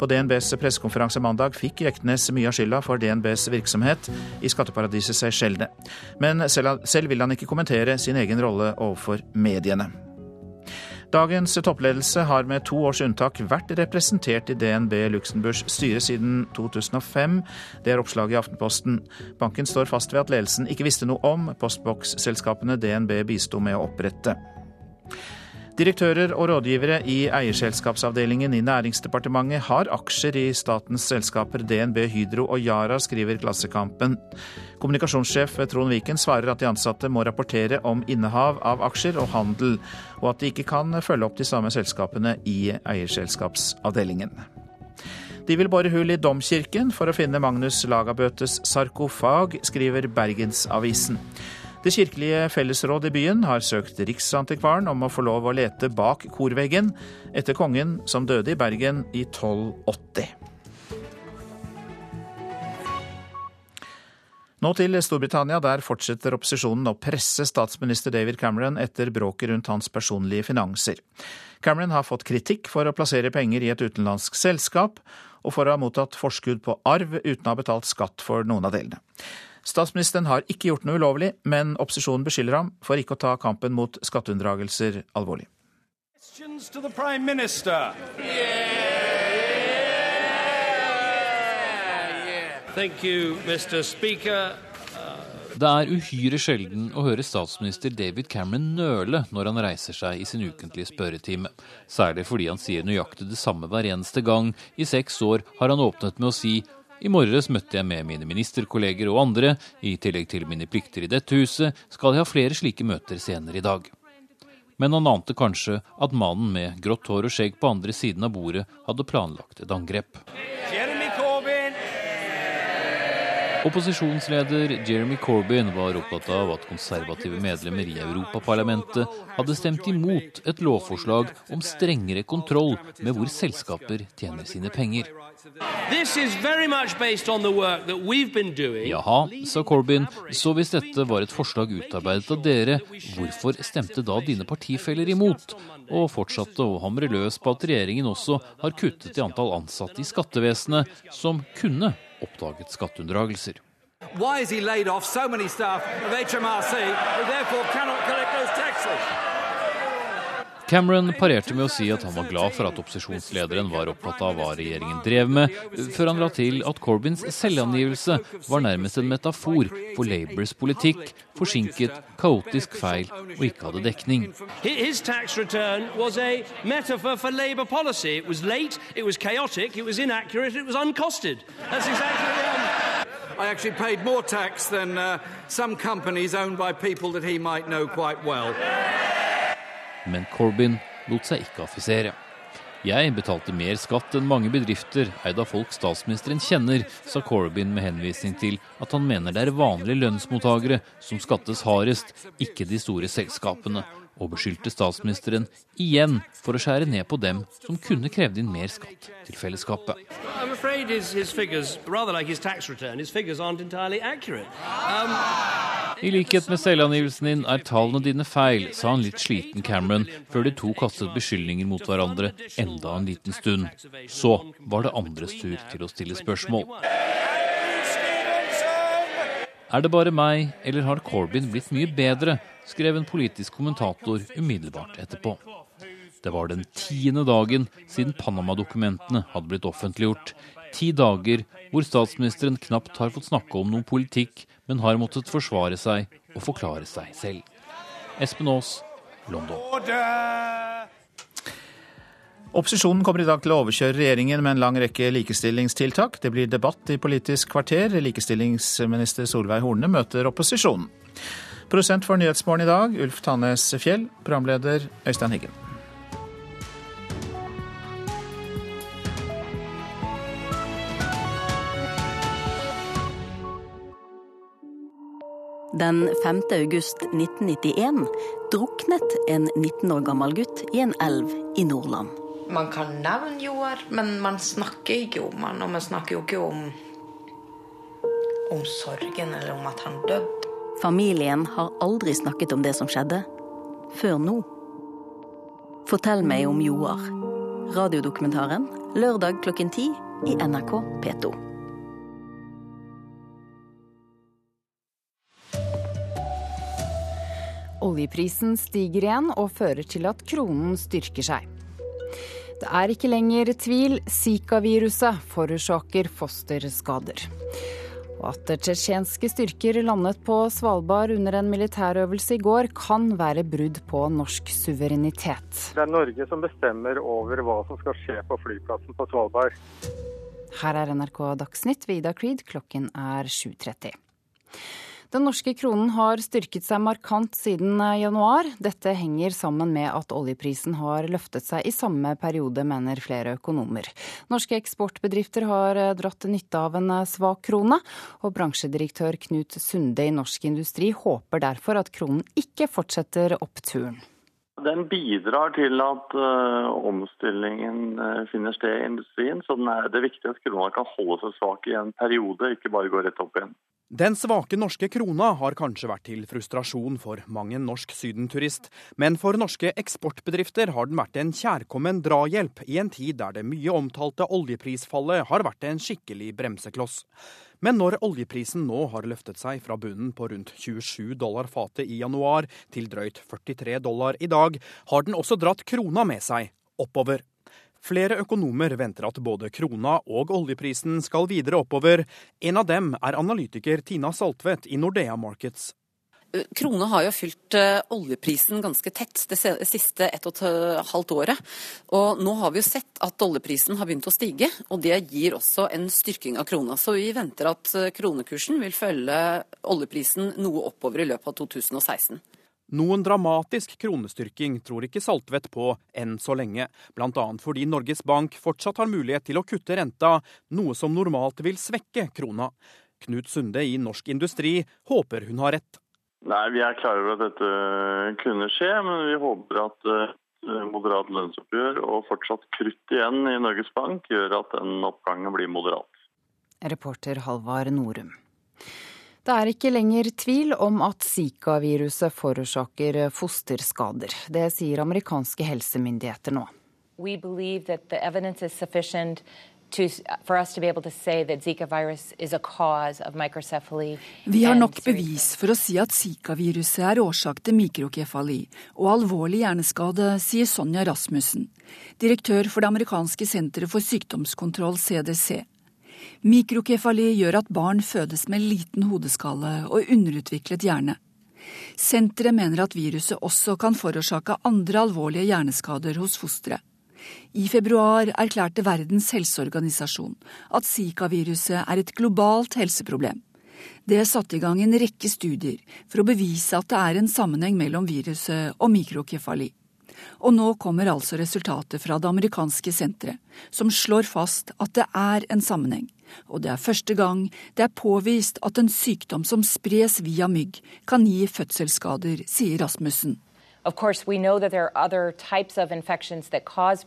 Speaker 1: På DNBs pressekonferanse mandag fikk Jeknes mye av skylda for DNBs virksomhet i skatteparadiset Seychellene. Men selv, vil han ikke kommentere sin egen rolle overfor mediene. Dagens toppledelse har med to års unntak vært representert i DNB Luxembourgs styre siden 2005. Det er oppslaget i Aftenposten. Banken står fast ved at ledelsen ikke visste noe om postboksselskapene DNB bisto med å opprette. Direktører og rådgivere i eierselskapsavdelingen i Næringsdepartementet har aksjer i statens selskaper DNB, Hydro og Yara, skriver Klassekampen. Kommunikasjonssjef Trond Viken svarer at de ansatte må rapportere om innehav av aksjer og handel, og at de ikke kan følge opp de samme selskapene i eierselskapsavdelingen. De vil bore hull i domkirken for å finne Magnus Lagabøtes sarkofag, skriver Bergensavisen. Det kirkelige fellesråd i byen har søkt Riksantikvaren om å få lov å lete bak korveggen etter kongen som døde i Bergen i 1280. Nå til Storbritannia. Der fortsetter opposisjonen å presse statsminister David Cameron etter bråket rundt hans personlige finanser. Cameron har fått kritikk for å plassere penger i et utenlandsk selskap, og for å ha mottatt forskudd på arv uten å ha betalt skatt for noen av delene. Statsministeren har ikke gjort noe ulovlig, men opposisjonen beskylder ham for ikke å ta kampen mot skatteunndragelser alvorlig.
Speaker 53: Det er uhyre sjelden å høre statsminister David Cameron nøle når han reiser seg i sin ukentlige spørretime. Særlig fordi han sier nøyaktig det samme hver eneste gang. I seks år har han åpnet med å si i morges møtte jeg med mine ministerkolleger og andre. I tillegg til mine plikter i dette huset skal jeg ha flere slike møter senere i dag. Men han ante kanskje at mannen med grått hår og skjegg på andre siden av bordet hadde planlagt et angrep. Opposisjonsleder Jeremy Corbyn var opptatt av at konservative medlemmer i Europaparlamentet hadde stemt imot et lovforslag om strengere kontroll med hvor selskaper tjener sine penger. Jaha, sa Corbyn, så hvis dette var et forslag utarbeidet av dere, hvorfor stemte da dine partifeller imot? Og fortsatte å hamre løs på at regjeringen også har kuttet i antall ansatte i skattevesenet som kunne oppdaget skatteunndragelser. Why har he laid off so many staff of HMRC who therefore cannot collect those taxes? Cameron parerte med å si at han var glad for at opposisjonslederen var opptatt av hva regjeringen drev med, før han la til at Corbyns selvangivelse var nærmest en metafor for Labours politikk, forsinket, kaotisk feil og ikke hadde dekning. His tax return was a for Labour policy. It was late, it was chaotic, it was inaccurate, it was uncosted. That's exactly. I actually paid more tax than uh, some companies owned by people that he might know quite well. Men Corbyn lot seg ikke affisere. Jeg betalte mer skatt enn mange bedrifter eid av folk statsministeren kjenner, sa Corbyn med henvisning til at han mener det er vanlige lønnsmottakere som skattes hardest, ikke de store selskapene, og beskyldte statsministeren igjen for å skjære ned på dem som kunne krevd inn mer skatt til fellesskapet. Um, I likhet med selvangivelsen din er tallene dine feil, sa en litt sliten Cameron før de to kastet beskyldninger mot hverandre enda en liten stund. Så var det andres tur til å stille spørsmål. Er det bare meg, eller har Corbyn blitt mye bedre? skrev en politisk kommentator umiddelbart etterpå. Det var den tiende dagen siden Panama-dokumentene hadde blitt offentliggjort. Ti dager hvor statsministeren knapt har fått snakke om noen politikk, men har måttet forsvare seg og forklare seg selv. Espen Aas, London.
Speaker 1: Opposisjonen kommer i dag til å overkjøre regjeringen med en lang rekke likestillingstiltak. Det blir debatt i Politisk kvarter. Likestillingsminister Solveig Horne møter opposisjonen. Produsent for Nyhetsmorgen i dag, Ulf Tannes Fjell. Programleder Øystein Higgen.
Speaker 54: Den 5. august 1991 druknet en 19 år gammel gutt i en elv i Nordland.
Speaker 55: Man kan nevne Joar, men man snakker ikke om han, og man snakker jo ikke om, om sorgen eller om at han døde.
Speaker 54: Familien har aldri snakket om det som skjedde, før nå. Fortell meg om Joar. Radiodokumentaren lørdag klokken ti i NRK P2.
Speaker 29: Oljeprisen stiger igjen og fører til at kronen styrker seg. Det er ikke lenger tvil, Zika-viruset forårsaker fosterskader. Og at tsjetsjenske styrker landet på Svalbard under en militærøvelse i går, kan være brudd på norsk suverenitet.
Speaker 50: Det er Norge som bestemmer over hva som skal skje på flyplassen på Svalbard.
Speaker 29: Her er NRK Dagsnytt ved Ida Creed, klokken er 7.30. Den norske kronen har styrket seg markant siden eh, januar. Dette henger sammen med at oljeprisen har løftet seg i samme periode, mener flere økonomer. Norske eksportbedrifter har eh, dratt nytte av en eh, svak krone, og bransjedirektør Knut Sunde i Norsk Industri håper derfor at kronen ikke fortsetter oppturen.
Speaker 56: Den bidrar til at uh, omstillingen uh, finner sted i industrien. Så er, det er viktig at krona kan holde seg svak i en periode, ikke bare gå rett opp igjen.
Speaker 57: Den svake norske krona har kanskje vært til frustrasjon for mang en norsk sydenturist, men for norske eksportbedrifter har den vært en kjærkommen drahjelp i en tid der det mye omtalte oljeprisfallet har vært en skikkelig bremsekloss. Men når oljeprisen nå har løftet seg fra bunnen på rundt 27 dollar fatet i januar til drøyt 43 dollar i dag, har den også dratt krona med seg oppover. Flere økonomer venter at både krona og oljeprisen skal videre oppover. En av dem er analytiker Tina Saltvedt i Nordea Markets.
Speaker 58: Krona har jo fylt eh, oljeprisen ganske tett det siste ett og et halvt året. Og nå har vi jo sett at oljeprisen har begynt å stige, og det gir også en styrking av krona. Så vi venter at eh, kronekursen vil følge oljeprisen noe oppover i løpet av 2016.
Speaker 57: Noen dramatisk kronestyrking tror ikke Saltvedt på enn så lenge, bl.a. fordi Norges Bank fortsatt har mulighet til å kutte renta, noe som normalt vil svekke krona. Knut Sunde i Norsk Industri håper hun har rett.
Speaker 56: Nei, Vi er klar over at dette kunne skje, men vi håper at eh, moderat lønnsoppgjør og fortsatt krutt igjen i Norges Bank gjør at den oppgangen blir moderat.
Speaker 29: Reporter Halvard Norum. Det er ikke lenger tvil om at Zika-viruset forårsaker fosterskader. Det sier amerikanske helsemyndigheter nå.
Speaker 59: We believe that the evidence is sufficient to, for us to be able to say that Zika virus is a cause of microcephaly.
Speaker 13: Vi har nok bevis for å si at Zika-viruset er årsak til mikrokefali og alvorlig hjerneskade, sier Sonja Rasmussen, direktør for det amerikanske senteret for sykdomskontroll, CDC. Mikrokefali gjør at barn fødes med liten hodeskalle og underutviklet hjerne. Senteret mener at viruset også kan forårsake andre alvorlige hjerneskader hos fosteret. I februar erklærte Verdens helseorganisasjon at Zika-viruset er et globalt helseproblem. Det er satt i gang en rekke studier for å bevise at det er en sammenheng mellom viruset og mikrokefali. Og nå kommer altså resultatet fra det amerikanske senteret, som slår fast at det er en sammenheng. Og det er første gang det er påvist at en sykdom som spres via mygg, kan gi fødselsskader, sier Rasmussen.
Speaker 59: Of course, we know that there are other types of infections that cause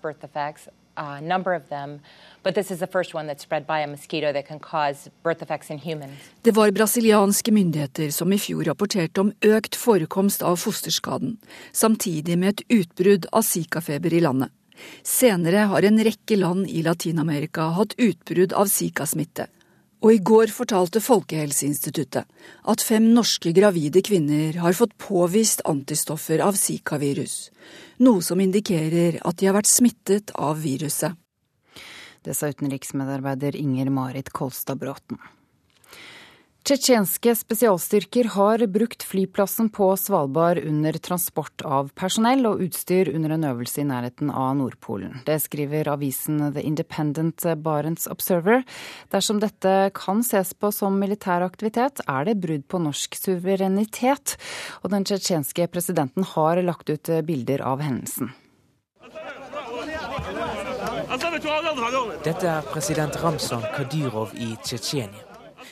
Speaker 59: a number of them, but this is the first one that's spread by a mosquito that can cause birth effects in humans.
Speaker 13: Det var brasilianske myndigheter som i fjor rapporterte om økt forekomst av fosterskaden, samtidig med et utbrudd av zikafeber i landet. Senere har en rekke land i Latin-Amerika hatt utbrudd av zika-smitte. Og i går fortalte Folkehelseinstituttet at fem norske gravide kvinner har fått påvist antistoffer av zika-virus, noe som indikerer at de har vært smittet av viruset.
Speaker 29: Det sa utenriksmedarbeider Inger Marit Kolstad Bråten. Tsjetsjenske spesialstyrker har brukt flyplassen på Svalbard under transport av personell og utstyr under en øvelse i nærheten av Nordpolen. Det skriver avisen The Independent Barents Observer. Dersom dette kan ses på som militær aktivitet, er det brudd på norsk suverenitet. Og den tsjetsjenske presidenten har lagt ut bilder av hendelsen.
Speaker 49: Dette er president Ramzan Kadyrov i Tsjetsjenia.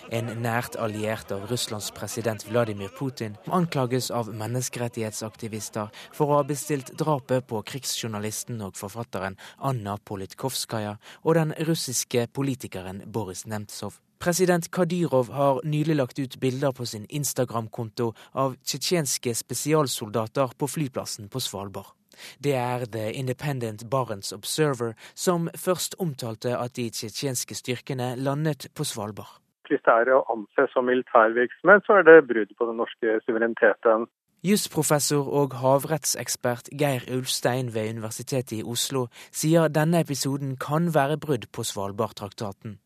Speaker 49: En nært alliert av Russlands president Vladimir Putin anklages av menneskerettighetsaktivister for å ha bestilt drapet på krigsjournalisten og forfatteren Anna Politkovskaja og den russiske politikeren Boris Nemtsov. President Kadyrov har nylig lagt ut bilder på sin Instagram-konto av tsjetsjenske spesialsoldater på flyplassen på Svalbard. Det er The Independent Barents Observer som først omtalte at de tsjetsjenske styrkene landet på Svalbard.
Speaker 50: Hvis det er å anse som militærvirksomhet, så er det brudd på den norske suvereniteten.
Speaker 49: Jusprofessor og havrettsekspert Geir Ulstein ved Universitetet i Oslo sier denne episoden kan være brudd på Svalbardtraktaten.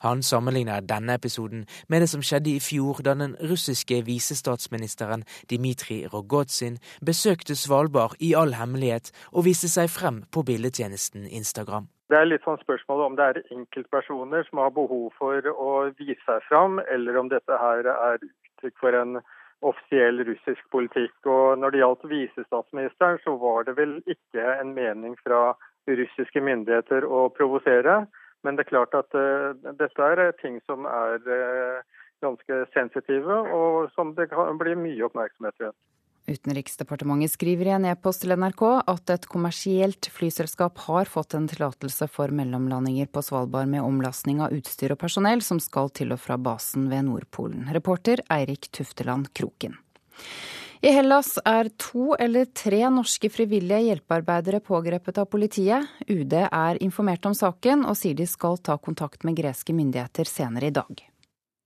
Speaker 49: Han sammenligner denne episoden med det som skjedde i fjor da den russiske visestatsministeren Dmitrij Rogozin besøkte Svalbard i all hemmelighet og viste seg frem på bildetjenesten Instagram.
Speaker 50: Det er litt sånn spørsmål om det er enkeltpersoner som har behov for å vise seg fram, eller om dette her er uttrykk for en offisiell russisk politikk. Og Når det gjaldt visestatsministeren, så var det vel ikke en mening fra russiske myndigheter å provosere. Men det er klart at uh, dette er ting som er uh, ganske sensitive, og som det kan bli mye oppmerksomhet rundt.
Speaker 29: Utenriksdepartementet skriver i en e-post til NRK at et kommersielt flyselskap har fått en tillatelse for mellomlandinger på Svalbard med omlastning av utstyr og personell som skal til og fra basen ved Nordpolen. Reporter Eirik Tufteland Kroken. I Hellas er to eller tre norske frivillige hjelpearbeidere pågrepet av politiet. UD er informert om saken og sier de skal ta kontakt med greske myndigheter senere i dag.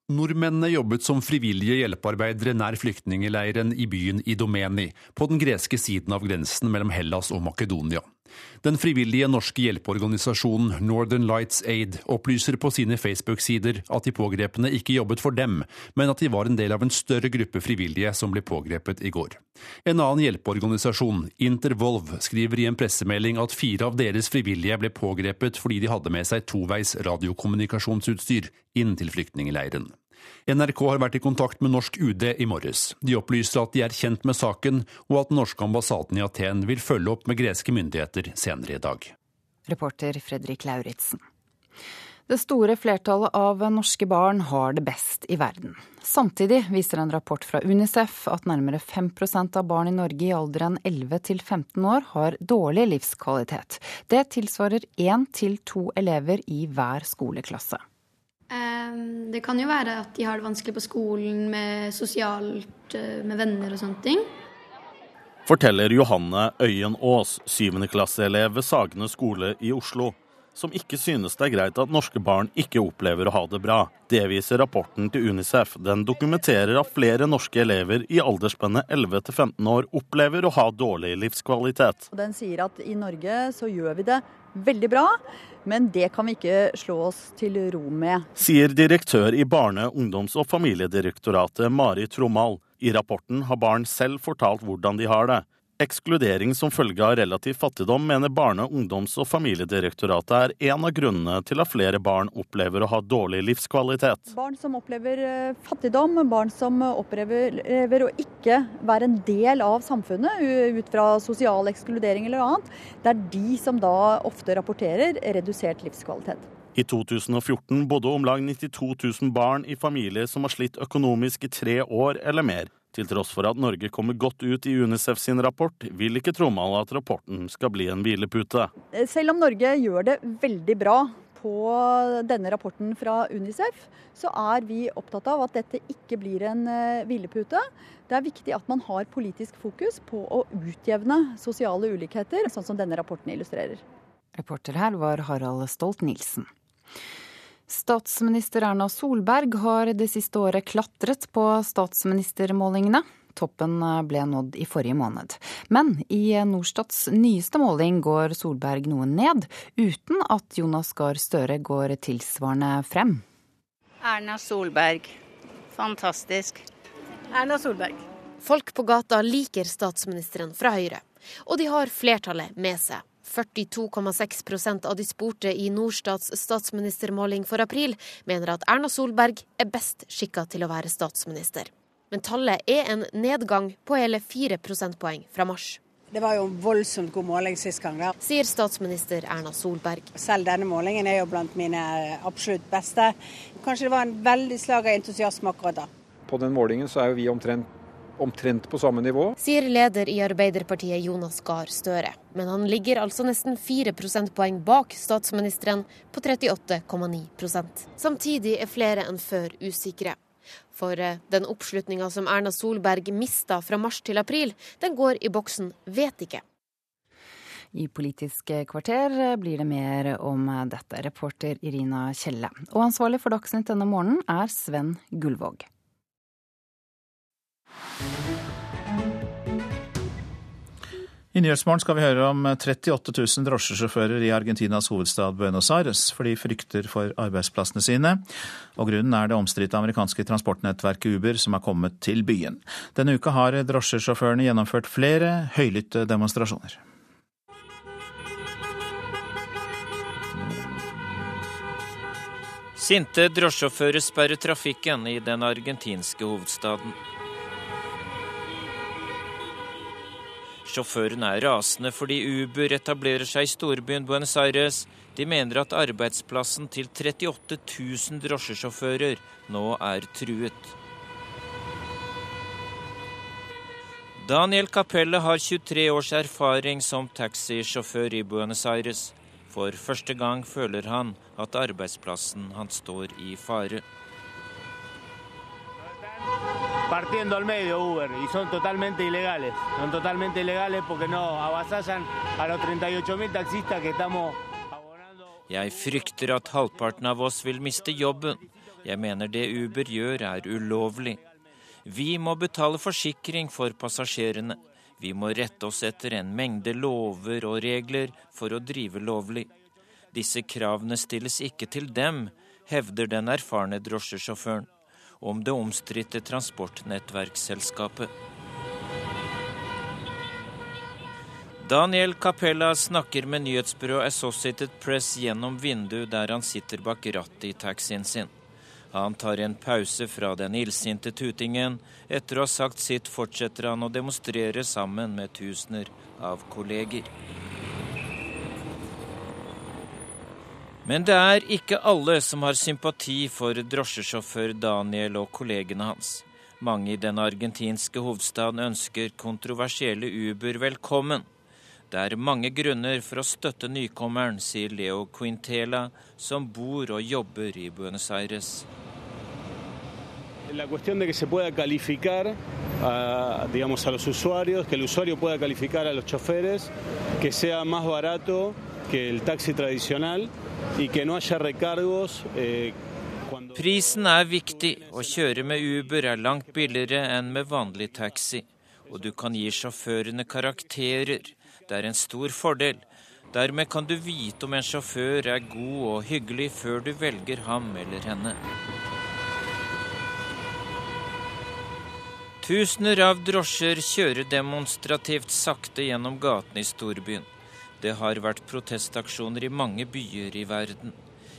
Speaker 52: Nordmennene jobbet som frivillige hjelpearbeidere nær flyktningeleiren i byen Idomeni, på den greske siden av grensen mellom Hellas og Makedonia. Den frivillige norske hjelpeorganisasjonen Northern Lights Aid opplyser på sine Facebook-sider at de pågrepne ikke jobbet for dem, men at de var en del av en større gruppe frivillige som ble pågrepet i går. En annen hjelpeorganisasjon, Intervolv, skriver i en pressemelding at fire av deres frivillige ble pågrepet fordi de hadde med seg toveis radiokommunikasjonsutstyr inn til flyktningeleiren. NRK har vært i kontakt med norsk UD i morges. De opplyser at de er kjent med saken, og at den norske ambassaden i Aten vil følge opp med greske myndigheter senere i dag.
Speaker 29: Reporter Fredrik Lauritzen. Det store flertallet av norske barn har det best i verden. Samtidig viser en rapport fra Unicef at nærmere 5% av barn i Norge i alderen 11 til 15 år har dårlig livskvalitet. Det tilsvarer én til to elever i hver skoleklasse.
Speaker 32: Ehm, det kan jo være at de har det vanskelig på skolen med sosialt, eh, med venner og sånne ting.
Speaker 33: Forteller Johanne Øyen Aas, syvendeklasseelev ved Sagene skole i Oslo som ikke synes det er greit at norske barn ikke opplever å ha det bra. Det viser rapporten til Unicef. Den dokumenterer at flere norske elever i aldersspennet 11 15 år opplever å ha dårlig livskvalitet.
Speaker 34: Den sier at i Norge så gjør vi det veldig bra, men det kan vi ikke slå oss til ro med.
Speaker 33: Sier direktør i Barne-, ungdoms- og familiedirektoratet Mari Tromal. I rapporten har barn selv fortalt hvordan de har det. Ekskludering som følge av relativ fattigdom mener Barne-, ungdoms- og familiedirektoratet er en av grunnene til at flere barn opplever å ha dårlig livskvalitet.
Speaker 34: Barn som opplever eh, fattigdom, barn som opplever å ikke være en del av samfunnet ut fra sosial ekskludering eller annet, det er de som da ofte rapporterer redusert livskvalitet.
Speaker 33: I 2014 bodde om lag 92 000 barn i familier som har slitt økonomisk i tre år eller mer. Til tross for at Norge kommer godt ut i Unicef sin rapport, vil ikke Trommal at rapporten skal bli en hvilepute.
Speaker 34: Selv om Norge gjør det veldig bra på denne rapporten fra Unicef, så er vi opptatt av at dette ikke blir en eh, hvilepute. Det er viktig at man har politisk fokus på å utjevne sosiale ulikheter, sånn som denne rapporten illustrerer.
Speaker 29: Reporter her var Harald Stolt-Nielsen. Statsminister Erna Solberg har det siste året klatret på statsministermålingene. Toppen ble nådd i forrige måned. Men i Norstats nyeste måling går Solberg noe ned, uten at Jonas Gahr Støre går tilsvarende frem.
Speaker 30: Erna Solberg. Fantastisk.
Speaker 60: Erna Solberg.
Speaker 38: Folk på gata liker statsministeren fra Høyre, og de har flertallet med seg. 42,6% av de spurte i Norstats statsministermåling for april mener at Erna Solberg er best skikka til å være statsminister. Men tallet er en nedgang på hele 4 prosentpoeng fra mars.
Speaker 30: Det var jo en voldsomt god måling sist gang. da.
Speaker 38: Sier statsminister Erna Solberg.
Speaker 30: Selv denne målingen er jo blant mine absolutt beste. Kanskje det var en veldig slag av entusiasme akkurat da.
Speaker 61: På den målingen så er jo vi omtrent omtrent på samme nivå.
Speaker 38: Sier leder i Arbeiderpartiet Jonas Gahr Støre. Men han ligger altså nesten 4 prosentpoeng bak statsministeren på 38,9 Samtidig er flere enn før usikre. For eh, den oppslutninga som Erna Solberg mista fra mars til april, den går i boksen 'vet ikke'.
Speaker 29: I Politisk kvarter blir det mer om dette, reporter Irina Kjelle. Og ansvarlig for Dagsnytt denne morgenen er Sven Gullvåg.
Speaker 1: I Nyhetsmorgen skal vi høre om 38 000 drosjesjåfører i Argentinas hovedstad Buenos Aires, for de frykter for arbeidsplassene sine. Og grunnen er det omstridte amerikanske transportnettverket Uber som er kommet til byen. Denne uka har drosjesjåførene gjennomført flere høylytte demonstrasjoner.
Speaker 62: Sinte drosjesjåfører sperrer trafikken i den argentinske hovedstaden. Sjåførene er rasende fordi Uber etablerer seg i storbyen Buenos Aires. De mener at arbeidsplassen til 38 000 drosjesjåfører nå er truet. Daniel Capelle har 23 års erfaring som taxisjåfør i Buenos Aires. For første gang føler han at arbeidsplassen hans står i fare
Speaker 56: partiendo al medio Uber y son totalmente ilegales. Son totalmente ilegales porque no avasallan a los 38.000 taxistas que estamos
Speaker 62: Jeg frykter at halvparten av oss vil miste jobben. Jeg mener det Uber gjør er ulovlig. Vi må betale forsikring for passasjerene. Vi må rette oss etter en mengde lover og regler for å drive lovlig. Disse kravene stilles ikke til dem, hevder den erfarne drosjesjåføren om det omstridte transportnettverksselskapet. Daniel Capella snakker med nyhetsbyrået Associated Press gjennom vinduet der han sitter bak rattet i taxien sin. Han tar en pause fra den illsinte tutingen. Etter å ha sagt sitt fortsetter han å demonstrere sammen med tusener av kolleger. Men det er ikke alle som har sympati for drosjesjåfør Daniel og kollegene hans. Mange i den argentinske hovedstaden ønsker kontroversielle Uber velkommen. Det er mange grunner for å støtte nykommeren, sier Leo Quintela, som bor og jobber i Buenos Aires.
Speaker 63: La cuestión de que se pueda calificar a, digamos, a los usuarios, que el usuario pueda calificar a los choferes, que sea más barato que el taxi tradicional y que no haya recargos. Eh,
Speaker 62: Prisen er viktig. Å kjøre med Uber er langt billigere enn med vanlig taxi. Og du kan gi sjåførene karakterer. Det er en stor fordel. Dermed kan du vite om en sjåfør er god og hyggelig før du velger ham eller henne. Tusener av drosjer kjører demonstrativt sakte gjennom gatene i storbyen. Det har vært protestaksjoner i mange byer i verden.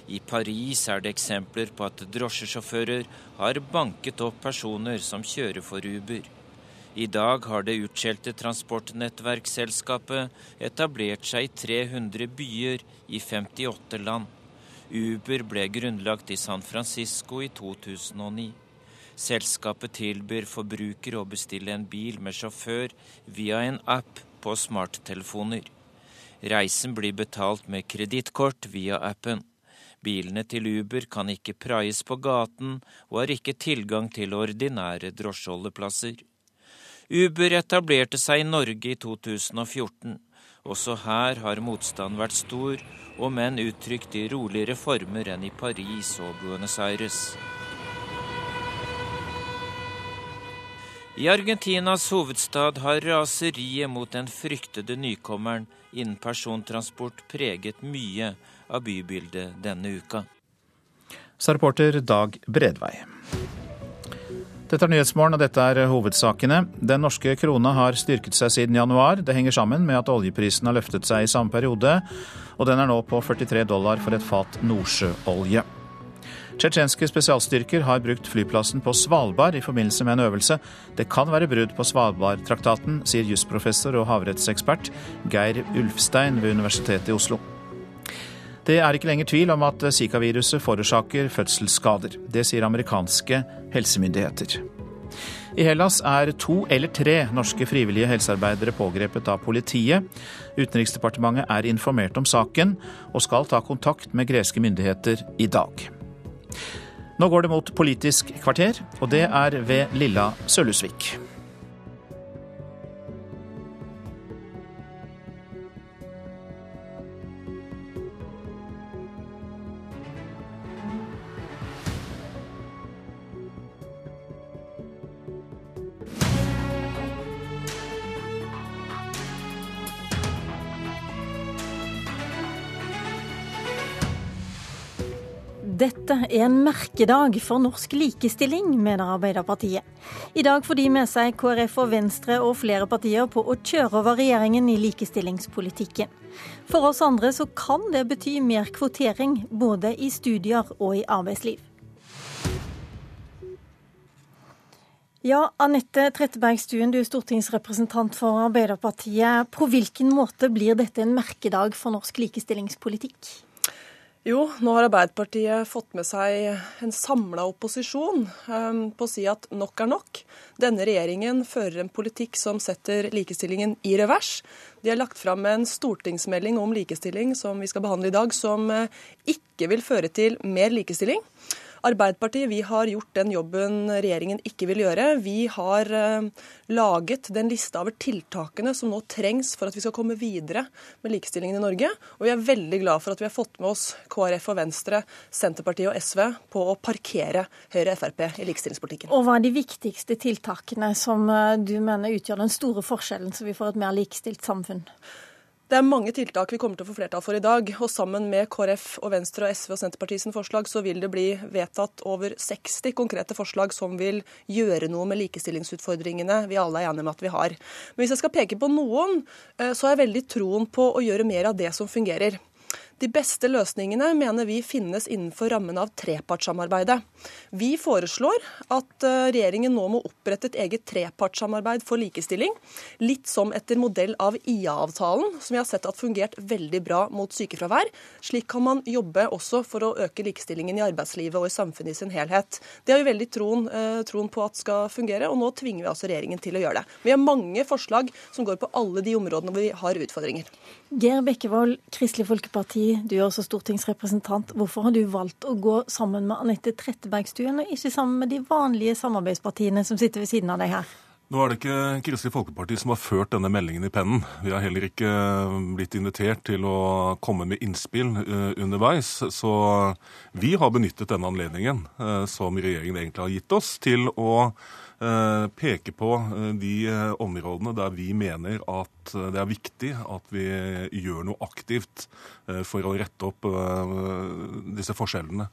Speaker 62: I Paris er det eksempler på at drosjesjåfører har banket opp personer som kjører for Uber. I dag har det utskjelte transportnettverksselskapet etablert seg i 300 byer i 58 land. Uber ble grunnlagt i San Francisco i 2009. Selskapet tilbyr forbrukere å bestille en bil med sjåfør via en app på smarttelefoner. Reisen blir betalt med kredittkort via appen. Bilene til Uber kan ikke praies på gaten og har ikke tilgang til ordinære drosjeholdeplasser. Uber etablerte seg i Norge i 2014. Også her har motstanden vært stor, om enn uttrykt i roligere former enn i Paris og Buenos Aires. I Argentinas hovedstad har raseriet mot den fryktede nykommeren innen persontransport preget mye av bybildet denne uka.
Speaker 1: Sa reporter Dag Bredvei. Dette er Nyhetsmorgen, og dette er hovedsakene. Den norske krona har styrket seg siden januar. Det henger sammen med at oljeprisen har løftet seg i samme periode, og den er nå på 43 dollar for et fat nordsjøolje. Tsjetsjenske spesialstyrker har brukt flyplassen på Svalbard i forbindelse med en øvelse. Det kan være brudd på Svalbardtraktaten, sier jusprofessor og havrettsekspert Geir Ulfstein ved Universitetet i Oslo. Det er ikke lenger tvil om at Zika-viruset forårsaker fødselsskader. Det sier amerikanske helsemyndigheter. I Hellas er to eller tre norske frivillige helsearbeidere pågrepet av politiet. Utenriksdepartementet er informert om saken og skal ta kontakt med greske myndigheter i dag. Nå går det mot Politisk kvarter, og det er ved Lilla Sølhusvik.
Speaker 64: Dette er en merkedag for norsk likestilling, mener Arbeiderpartiet. I dag får de med seg KrF og Venstre og flere partier på å kjøre over regjeringen i likestillingspolitikken. For oss andre så kan det bety mer kvotering, både i studier og i arbeidsliv. Ja, Anette Trettebergstuen, du er stortingsrepresentant for Arbeiderpartiet. På hvilken måte blir dette en merkedag for norsk likestillingspolitikk?
Speaker 65: Jo, nå har Arbeiderpartiet fått med seg en samla opposisjon um, på å si at nok er nok. Denne regjeringen fører en politikk som setter likestillingen i revers. De har lagt fram en stortingsmelding om likestilling som vi skal behandle i dag, som uh, ikke vil føre til mer likestilling. Arbeiderpartiet vi har gjort den jobben regjeringen ikke vil gjøre. Vi har eh, laget den lista over tiltakene som nå trengs for at vi skal komme videre med likestillingen i Norge. Og vi er veldig glad for at vi har fått med oss KrF og Venstre, Senterpartiet og SV på å parkere Høyre og Frp i likestillingspolitikken.
Speaker 64: Og Hva er de viktigste tiltakene som eh, du mener utgjør den store forskjellen, så vi får et mer likestilt samfunn?
Speaker 65: Det er mange tiltak vi kommer til å få flertall for i dag. og Sammen med KrF og Venstre og SV og Senterpartiets forslag så vil det bli vedtatt over 60 konkrete forslag som vil gjøre noe med likestillingsutfordringene vi alle er enige med at vi har. Men hvis jeg skal peke på noen, eh, så har jeg veldig troen på å gjøre mer av det som fungerer. De beste løsningene mener vi finnes innenfor rammen av trepartssamarbeidet. Vi foreslår at eh, regjeringen nå må opprette et eget trepartssamarbeid for likestilling. Litt som etter modell av IA-avtalen, som vi har sett har fungert veldig bra mot sykefravær. Slik kan man jobbe også for å øke likestillingen i arbeidslivet og i samfunnet i sin helhet. Det har vi veldig troen, eh, troen på at skal fungere, og nå tvinger vi altså regjeringen til å gjøre det. Vi har mange forslag som går på alle de områdene hvor vi har utfordringer.
Speaker 64: Geir Bekkevold, Kristelig Folkeparti, du er også stortingsrepresentant. Hvorfor har du valgt å gå sammen med Anette Trettebergstuen, og ikke sammen med de vanlige samarbeidspartiene som sitter ved siden av deg her?
Speaker 66: Nå er det ikke Kristelig Folkeparti som har ført denne meldingen i pennen. Vi har heller ikke blitt invitert til å komme med innspill uh, underveis. Så vi har benyttet denne anledningen uh, som regjeringen egentlig har gitt oss, til å peke på de områdene der vi mener at det er viktig at vi gjør noe aktivt for å rette opp disse forskjellene.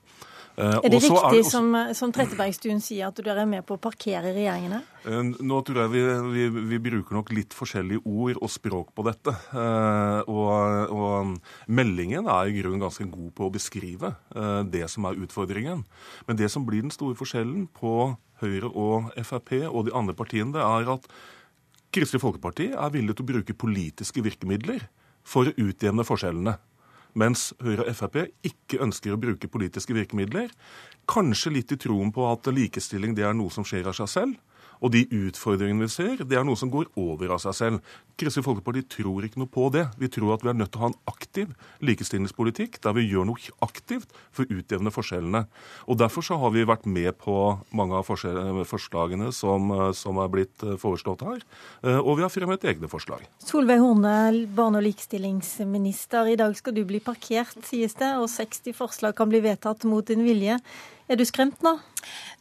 Speaker 64: Eh, er det riktig er det som, som Trettebergstuen sier, at dere er med på å parkere regjeringene?
Speaker 66: Eh, nå tror jeg vi, vi, vi, bruker nok litt forskjellige ord og språk på dette. Eh, og, og, meldingen er i grunnen ganske god på å beskrive det som er utfordringen. Men det som blir den store forskjellen på Høyre og Frp og de andre partiene, det er at Kristelig Folkeparti er villig til å bruke politiske virkemidler for å utjevne forskjellene mens Høyre og Frp ikke ønsker å bruke politiske virkemidler. Kanskje litt i troen på at likestilling det er noe som skjer av seg selv. Og de utfordringene vi ser, det er noe som går over av seg selv. Kristelig Folkeparti tror ikke noe på det. Vi tror at vi er nødt til å ha en aktiv likestillingspolitikk der vi gjør noe aktivt for å utjevne forskjellene. Og Derfor så har vi vært med på mange av forslagene som, som er blitt eh, foreslått her. Eh, og vi har fremmet egne forslag.
Speaker 64: Solveig Horne, barne- og likestillingsminister. I dag skal du bli parkert, sies det, og 60 forslag kan bli vedtatt mot din vilje. Er du skremt nå?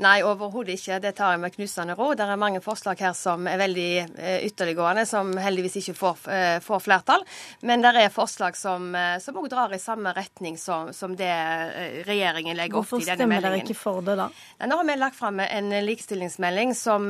Speaker 36: Nei, overhodet ikke. Det tar jeg med knusende ro. Det er mange forslag her som er veldig eh, ytterliggående, som heldigvis ikke får, eh, får flertall. Men det er forslag som eh, drar i samme retning som, som det regjeringen legger
Speaker 64: Hvorfor
Speaker 36: opp i denne meldingen.
Speaker 64: Hvorfor stemmer dere ikke for det, da?
Speaker 36: Nå har vi lagt fram en likestillingsmelding som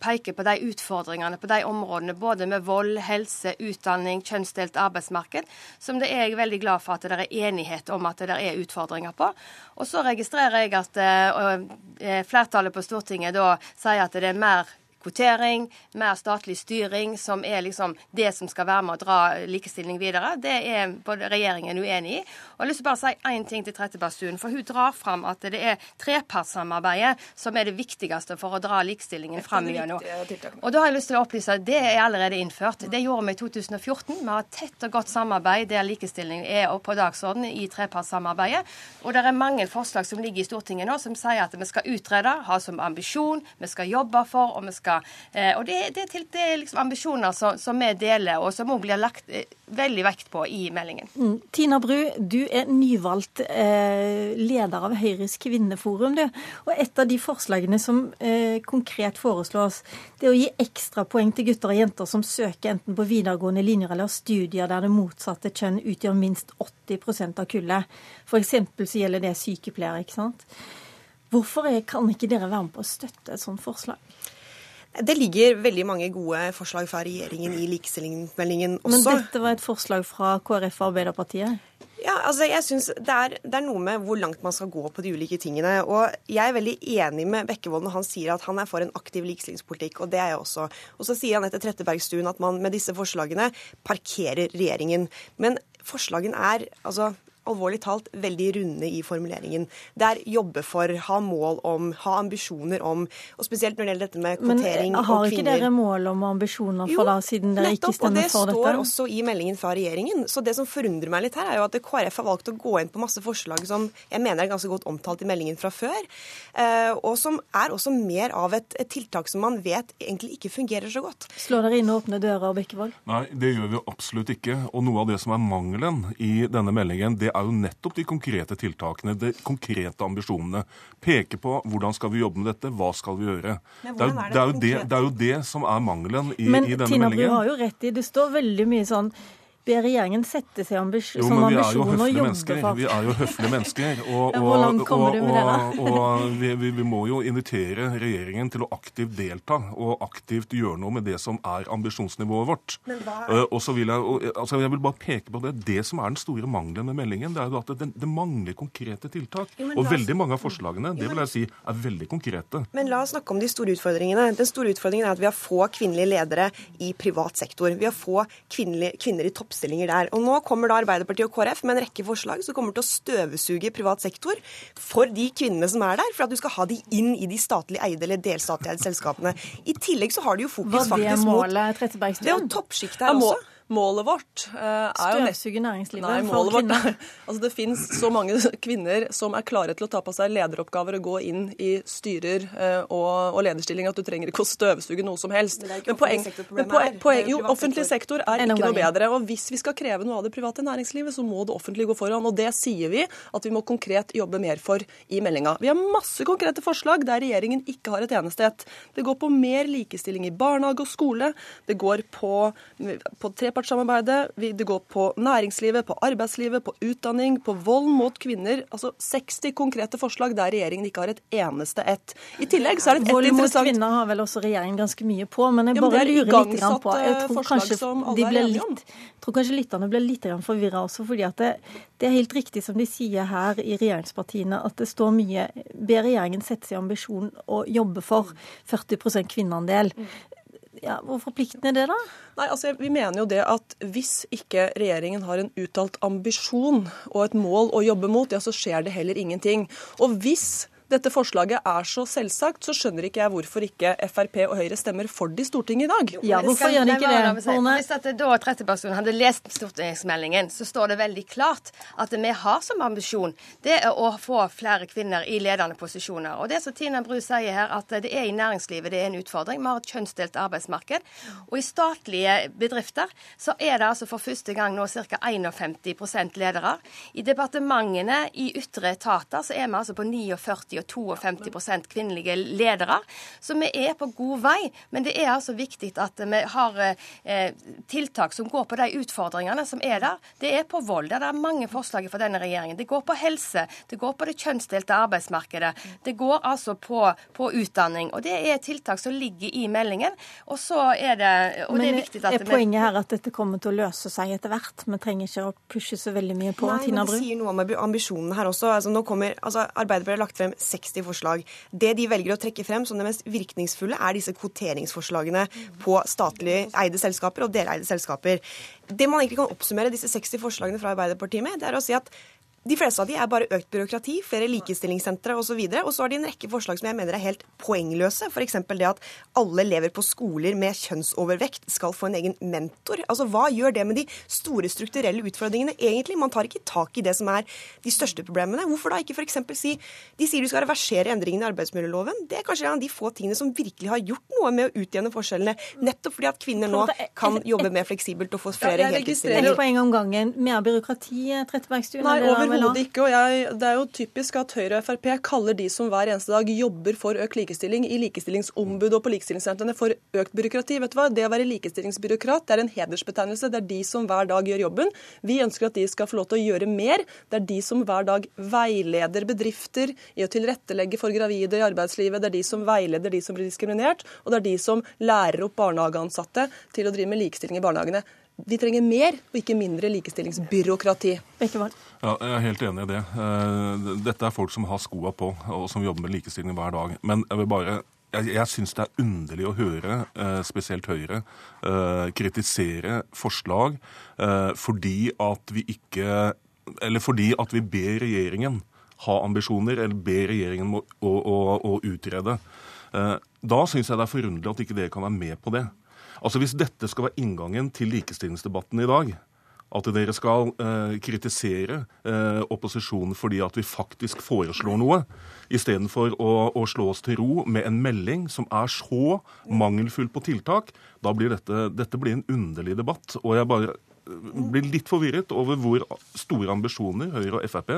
Speaker 36: peker på de utfordringene på de områdene, både med vold, helse, utdanning, kjønnsdelt arbeidsmarked, som det er jeg veldig glad for at det er enighet om at det er utfordringer på. Og så registrerer jeg at Eh, flertallet på Stortinget da sier at det er mer kvotering, mer statlig styring, som er liksom det som skal være med å dra likestilling videre. Det er både regjeringen uenig i. Og Jeg har lyst til bare å si én ting til Trettebergstuen. For hun drar fram at det er trepartssamarbeidet som er det viktigste for å dra likestillingen fram gjennom. Og da har jeg lyst til å opplyse at det er allerede innført. Det gjorde vi i 2014. Vi har tett og godt samarbeid der likestilling er på dagsordenen i trepartssamarbeidet. Og det er mange forslag som ligger i Stortinget nå som sier at vi skal utrede, ha som ambisjon, vi skal jobbe for, og vi skal Eh, og det, det, det er liksom ambisjoner som, som, vi deler, og som òg blir lagt eh, veldig vekt på i meldingen.
Speaker 64: Mm. Tina Bru, du er nyvalgt eh, leder av Høyres kvinneforum. Du. Og et av de forslagene som eh, konkret foreslås, det er å gi ekstrapoeng til gutter og jenter som søker enten på videregående linjer eller studier der det motsatte kjønn utgjør minst 80% av kullet. F.eks. så gjelder det sykepleiere. ikke sant? Hvorfor kan ikke dere være med på å støtte et sånt forslag?
Speaker 67: Det ligger veldig mange gode forslag fra regjeringen i likestillingsmeldingen også.
Speaker 64: Men dette var et forslag fra KrF og Arbeiderpartiet?
Speaker 67: Ja, altså jeg synes det er, det er, noe med hvor langt man skal gå på de ulike tingene. Og jeg er veldig enig med Bekkevold når han sier at han er for en aktiv likestillingspolitikk, og det er jeg også. Og så sier han etter Trettebergstuen at man med disse forslagene parkerer regjeringen. Men forslagene er altså alvorlig talt veldig runde i formuleringen. Det er jobbe for, ha mål om, ha ambisjoner om, og spesielt når det gjelder dette med kvotering og kvinner.
Speaker 64: Men har ikke dere mål om ambisjoner for jo, da, siden dere nettopp, ikke stemmer for dette?
Speaker 67: Jo, nettopp, og det står også i meldingen fra regjeringen. Så det som forundrer meg litt her, er jo at KrF har valgt å gå inn på masse forslag som jeg mener er ganske godt omtalt i meldingen fra før, eh, og som er også mer av et, et tiltak som man vet egentlig ikke fungerer så godt.
Speaker 64: Slår dere inn åpne dører, Bekkevold?
Speaker 66: Nei, det gjør vi absolutt ikke. Og noe av det som er mangelen i denne meldingen, det er jo nettopp de konkrete tiltakene, de konkrete ambisjonene. Peke på hvordan skal vi jobbe med dette, hva skal vi gjøre. Det er, det, er det, det, det er, jo det, som er mangelen i,
Speaker 64: Men,
Speaker 66: i denne
Speaker 64: Tina
Speaker 66: meldingen.
Speaker 64: Men Tina du har jo rett i, det står veldig mye sånn ber regjeringen sette seg ambis
Speaker 66: jo,
Speaker 64: som
Speaker 66: men vi jo
Speaker 64: ambisjon å jobbe
Speaker 66: mennesker.
Speaker 64: for
Speaker 66: Vi er jo høflige mennesker. (laughs) Og,
Speaker 64: Ja, hvor langt kommer
Speaker 66: og,
Speaker 64: du med det, da?
Speaker 66: og, og vi, vi, vi må jo invitere regjeringen til å aktivt delta og aktivt gjøre noe med det som er ambisjonsnivået vårt. Eh, og så vil jeg, altså jeg vil bare peke på det. Det som er den store mangelen med meldingen, det er jo at det, det mangler konkrete tiltak.
Speaker 67: Jo,
Speaker 66: Og veldig mange av forslagene det vil jeg si, er veldig konkrete.
Speaker 67: Men la oss snakke om de store utfordringene. Den store utfordringen er at vi har få kvinnelige ledere i privat sektor. Vi har få kvinner i toppstillinger der. Og nå kommer da Arbeiderpartiet og KrF med en rekke forslag som kommer til å støvsuge privat sektor for de kvinnene som er der, for at du skal ha de inn i de statlig eide eller delstatlig eide selskapene. I tillegg så har de jo fokus
Speaker 64: Var det
Speaker 67: faktisk mot
Speaker 64: målet, Trettebergstuen?
Speaker 67: Det er jo toppsjiktet her også.
Speaker 65: Målet vårt eh, er jo
Speaker 64: Støvsuge næringslivet
Speaker 65: Nei,
Speaker 64: for kvinner.
Speaker 65: er (laughs) altså Det finnes så mange (laughs) kvinner som er klare til å ta på seg lederoppgaver og gå inn i styrer eh, og, og lederstilling at du trenger ikke å støvsuge noe som helst.
Speaker 67: Men ikke
Speaker 65: poeng,
Speaker 67: offentlig sektor
Speaker 65: men poeng, poeng,
Speaker 67: jo
Speaker 65: offentlig sektor er ikke noe bedre. Og hvis vi skal kreve noe av det private næringslivet, så må det offentlige gå foran. Og det sier vi at vi må konkret jobbe mer for i meldinga. Vi har masse konkrete forslag der regjeringen ikke har et eneste et. Det går på mer likestilling i barnehage og skole. Det går på, på trepartssamarbeidet. Det går på næringslivet, på arbeidslivet, på utdanning, på vold mot kvinner. Altså 60 konkrete forslag der regjeringen ikke har et eneste ett. I tillegg så er det et
Speaker 64: Vold mot kvinner har vel også regjeringen ganske mye på, men jeg
Speaker 65: Ja, men
Speaker 64: bare
Speaker 65: er
Speaker 64: lurer litt grann på Jeg tror kanskje de ble litt tror kanskje lytterne ble litt forvirra også, fordi at det, det er helt riktig som de sier her i regjeringspartiene, at det står mye Ber regjeringen sette seg ambisjon å jobbe for 40% kvinneandel. Ja, hvor forpliktende er det, da?
Speaker 65: Nei, altså Vi mener jo det at hvis ikke regjeringen har en uttalt ambisjon og et mål å jobbe mot, ja, så skjer det heller ingenting. Og hvis dette forslaget er så selvsagt, så skjønner ikke jeg hvorfor ikke Frp og Høyre stemmer for det i Stortinget i dag.
Speaker 64: Ja, hvorfor gjør de ikke det? Horne?
Speaker 68: Hvis at da 30-personen hadde lest stortingsmeldingen, så står det veldig klart at vi har som ambisjon det er å få flere kvinner i ledende posisjoner. Og det som Tina Bru sier her, at det er i næringslivet det er en utfordring. Vi har et kjønnsdelt arbeidsmarked. Og i statlige bedrifter så er det altså for første gang nå ca. 51% ledere. I departementene, i ytre etater, så er vi altså på 49 og 52 kvinnelige ledere. Så vi er på god vei. Men det er altså viktig at vi har eh, tiltak som går på de utfordringene som er der. Det er på vold. Det er mange forslag fra denne regjeringen. Det går på helse. Det går på det kjønnsdelte arbeidsmarkedet. Det går altså på, på utdanning. Og det er tiltak som ligger i meldingen. Og så er det Og det er viktig at
Speaker 64: er poenget her at dette kommer til å løse seg etter hvert? Vi trenger ikke å pushe så veldig mye på.
Speaker 67: Nei,
Speaker 64: Tina
Speaker 67: men
Speaker 64: Bru?
Speaker 67: det sier noe om ambisjonene her også. Altså, nå kommer, altså, Arbeiderpartiet har lagt frem 60 forslag. Det de velger å trekke frem som det mest virkningsfulle, er disse kvoteringsforslagene på statlig eide selskaper og deleide selskaper. Det man egentlig kan oppsummere disse 60 forslagene fra Arbeiderpartiet med, det er å si at de fleste av de er bare økt byråkrati, flere likestillingssentre osv. Og så har de en rekke forslag som jeg mener er helt poengløse. F.eks. det at alle elever på skoler med kjønnsovervekt skal få en egen mentor. Altså, Hva gjør det med de store strukturelle utfordringene egentlig? Man tar ikke tak i det som er de største problemene. Hvorfor da ikke f.eks. si De sier du skal reversere endringene i arbeidsmiljøloven. Det er kanskje en av de få tingene som virkelig har gjort noe med å utjevne forskjellene. Nettopp fordi at kvinner nå kan jobbe mer fleksibelt og få flere
Speaker 65: jeg registrerer-
Speaker 64: Ett
Speaker 67: heltidsstillinger.
Speaker 64: poeng om gangen. Mer byråkrati, Trettebergstuen? Er
Speaker 65: overhodet ikke. Og jeg, det er jo typisk at Høyre og Frp kaller de som hver eneste dag jobber for økt likestilling i likestillingsombud og på likestillingssentrene for økt byråkrati. Vet du hva? Det å være likestillingsbyråkrat det er en hedersbetegnelse. Det er de som hver dag gjør jobben. Vi ønsker at de skal få lov til å gjøre mer. Det er de som hver dag veileder bedrifter i å tilrettelegge for gravide i arbeidslivet. Det er de som veileder de som blir diskriminert. Og det er de som lærer opp barnehageansatte til å drive med likestilling i barnehagene. Vi trenger mer og ikke mindre likestillingsbyråkrati.
Speaker 66: Ja, jeg er helt enig i det. Eh, Dette er folk som har skoa på, og som jobber med likestilling hver dag. Men jeg vil bare jeg, jeg syns det er underlig å høre, eh, spesielt Høyre, eh, kritisere forslag eh, fordi at vi ikke Eller fordi at vi ber regjeringen ha ambisjoner, eller ber regjeringen å, å, å utrede. Eh, Da syns jeg det er forunderlig at ikke dere kan være med på det. Altså Hvis dette skal være inngangen til likestillingsdebatten i dag, at dere skal eh, kritisere eh, opposisjonen fordi at vi faktisk foreslår noe, istedenfor å, å slå oss til ro med en melding som er så mangelfull på tiltak, da blir dette, dette blir en underlig debatt. Og jeg bare blir litt forvirret over hvor store ambisjoner Høyre og Frp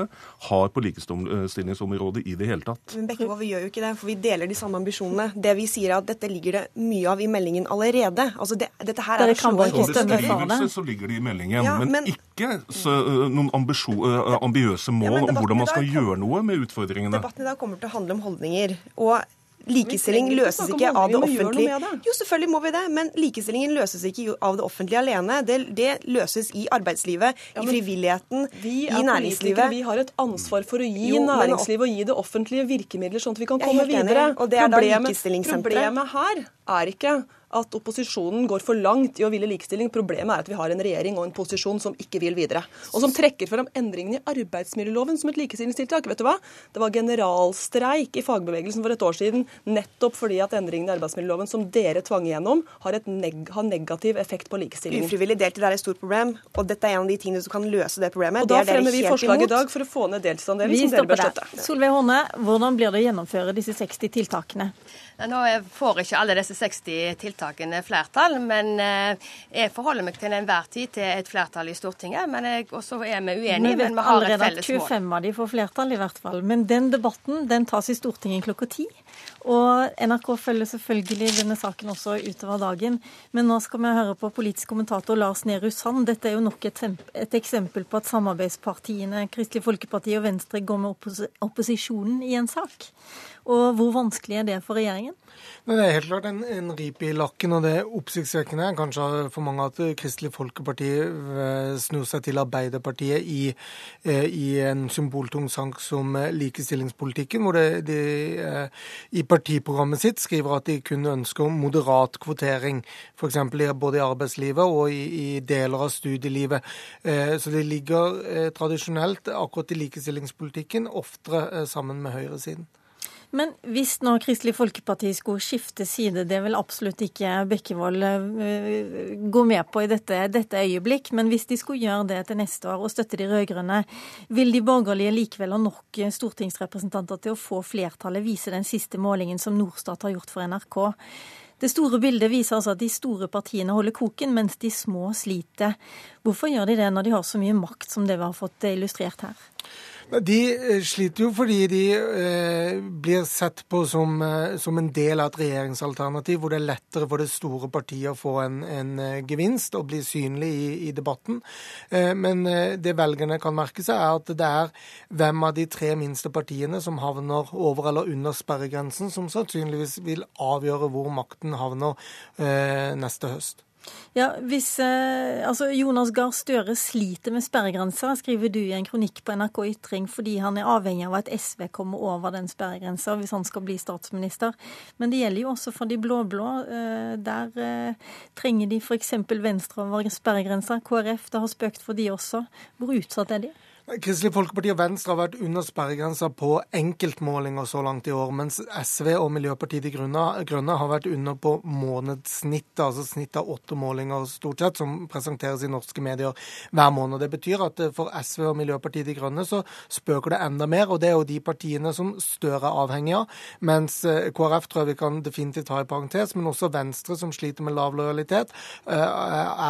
Speaker 66: har på likestillingsområdet i det hele tatt.
Speaker 67: Men Bekkevold, vi gjør jo ikke det, for vi deler de samme ambisjonene. Det vi sier er at dette ligger det mye av i meldingen allerede. Altså det, dette her er,
Speaker 66: er Som beskrivelse så ligger det i meldingen, ja, men, men, ikke så, noen ambiøse mål ja, om hvordan man skal gjøre noe med utfordringene.
Speaker 67: Debatten i dag kommer til å handle om holdninger. og Likestilling løses ikke av det offentlige. Jo, selvfølgelig må vi det, men likestillingen løses ikke av det offentlige alene. Det, det løses i arbeidslivet, ja, i frivilligheten, i næringslivet.
Speaker 65: Vi har et ansvar for å gi jo, næringslivet og gi det offentlige virkemidler, sånn at vi kan komme videre.
Speaker 67: Er problemet,
Speaker 65: Problemet her er ikke at opposisjonen går for langt i å ville likestilling. Problemet er at vi har en regjering og en posisjon som ikke vil videre. Og som trekker frem endringene i arbeidsmiljøloven som et likestillingstiltak. Vet du hva? Det var generalstreik i fagbevegelsen for et år siden nettopp fordi at endringene i arbeidsmiljøloven som dere tvang igjennom, har, neg har negativ effekt på likestillingen.
Speaker 67: Ufrivillig deltid er et stort problem, og dette er en av de tingene som kan løse det problemet.
Speaker 65: Og Da fremmer vi forslag imot. i dag for å få ned deltidsandelen, som dere bør støtte.
Speaker 64: Solveig Horne, hvordan blir det å gjennomføre disse 60 tiltakene?
Speaker 36: Nå får ikke alle disse 60 tiltakene flertall, men eh, jeg forholder meg til enhver tid til et flertall i Stortinget. Men så er vi uenige, vi men vi har et felles
Speaker 64: mål. 25 av de får flertall, i hvert fall. Men den debatten den tas i Stortinget klokka ti. Og NRK følger selvfølgelig denne saken også utover dagen. Men nå skal vi høre på politisk kommentator Lars Nehru Sand. Dette er jo nok et, et, eksempel på at samarbeidspartiene Kristelig Folkeparti og Venstre går med oppos opposisjonen i en sak. Og hvor vanskelig er det for regjeringen?
Speaker 48: Det er helt klart en, en rip i lakken, og det er oppsiktsvekkende kanskje for mange at Kristelig Folkeparti eh, snur seg til Arbeiderpartiet i, eh, i en symboltung sak som likestillingspolitikken, hvor det, de eh, i partiprogrammet sitt skriver at de kun ønsker moderat kvotering, f.eks. både i arbeidslivet og i, i, deler av studielivet. Så det ligger tradisjonelt akkurat i likestillingspolitikken oftere sammen med høyresiden.
Speaker 64: Men hvis nå Kristelig Folkeparti skulle skifte side, det vil absolutt ikke Bekkevold uh, gå med på i dette, dette, øyeblikk, men hvis de skulle gjøre det til neste år og støtte de rød-grønne, vil de borgerlige likevel ha nok stortingsrepresentanter til å få flertallet, vise den siste målingen som Norstat har gjort for NRK? Det store bildet viser altså at de store partiene holder koken, mens de små sliter. Hvorfor gjør de det når de har så mye makt som det vi har fått illustrert her?
Speaker 48: De eh, sliter jo fordi de eh, blir sett på som, eh, som, en del av et regjeringsalternativ, hvor det er lettere for det store partiet å få en, en eh, gevinst og bli synlig i, i debatten. Eh, men eh, det velgerne kan merke seg, er at det er hvem av de tre minste partiene som havner over eller under sperregrensen, som sannsynligvis vil avgjøre hvor makten havner neste høst.
Speaker 64: Ja, hvis eh, altså Jonas Gahr Støre sliter med sperregrensa, skriver du i en kronikk på NRK Ytring, fordi han er avhengig av at SV kommer over den sperregrensa hvis han skal bli statsminister. Men det gjelder jo også for de blå-blå. Eh, der eh, trenger de f.eks. Venstre over sperregrensa. KrF, det har spøkt for de også. Hvor utsatt er de?
Speaker 48: Kristelig Folkeparti og Venstre har vært under sperregrensa på enkeltmålinger så langt i år, mens SV og Miljøpartiet De Grønne har vært under på månedssnittet, altså snitt av åtte målinger stort sett, som presenteres i norske medier hver måned. Det betyr at eh, for SV og Miljøpartiet De Grønne så spøker det enda mer, og det er jo de partiene som Støre er avhengig av. Mens eh, KrF tror jeg vi kan definitivt ha i parentes, men også Venstre, som sliter med lav lojalitet, eh,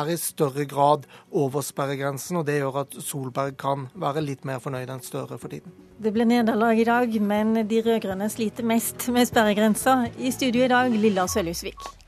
Speaker 48: er i større grad over sperregrensen, og det gjør at Solberg kan være være litt mer fornøyd enn Støre for tiden.
Speaker 64: Det ble nederlag i dag, men de rød-grønne sliter mest med sperregrensa. I studio i dag, Lilla Sølhusvik.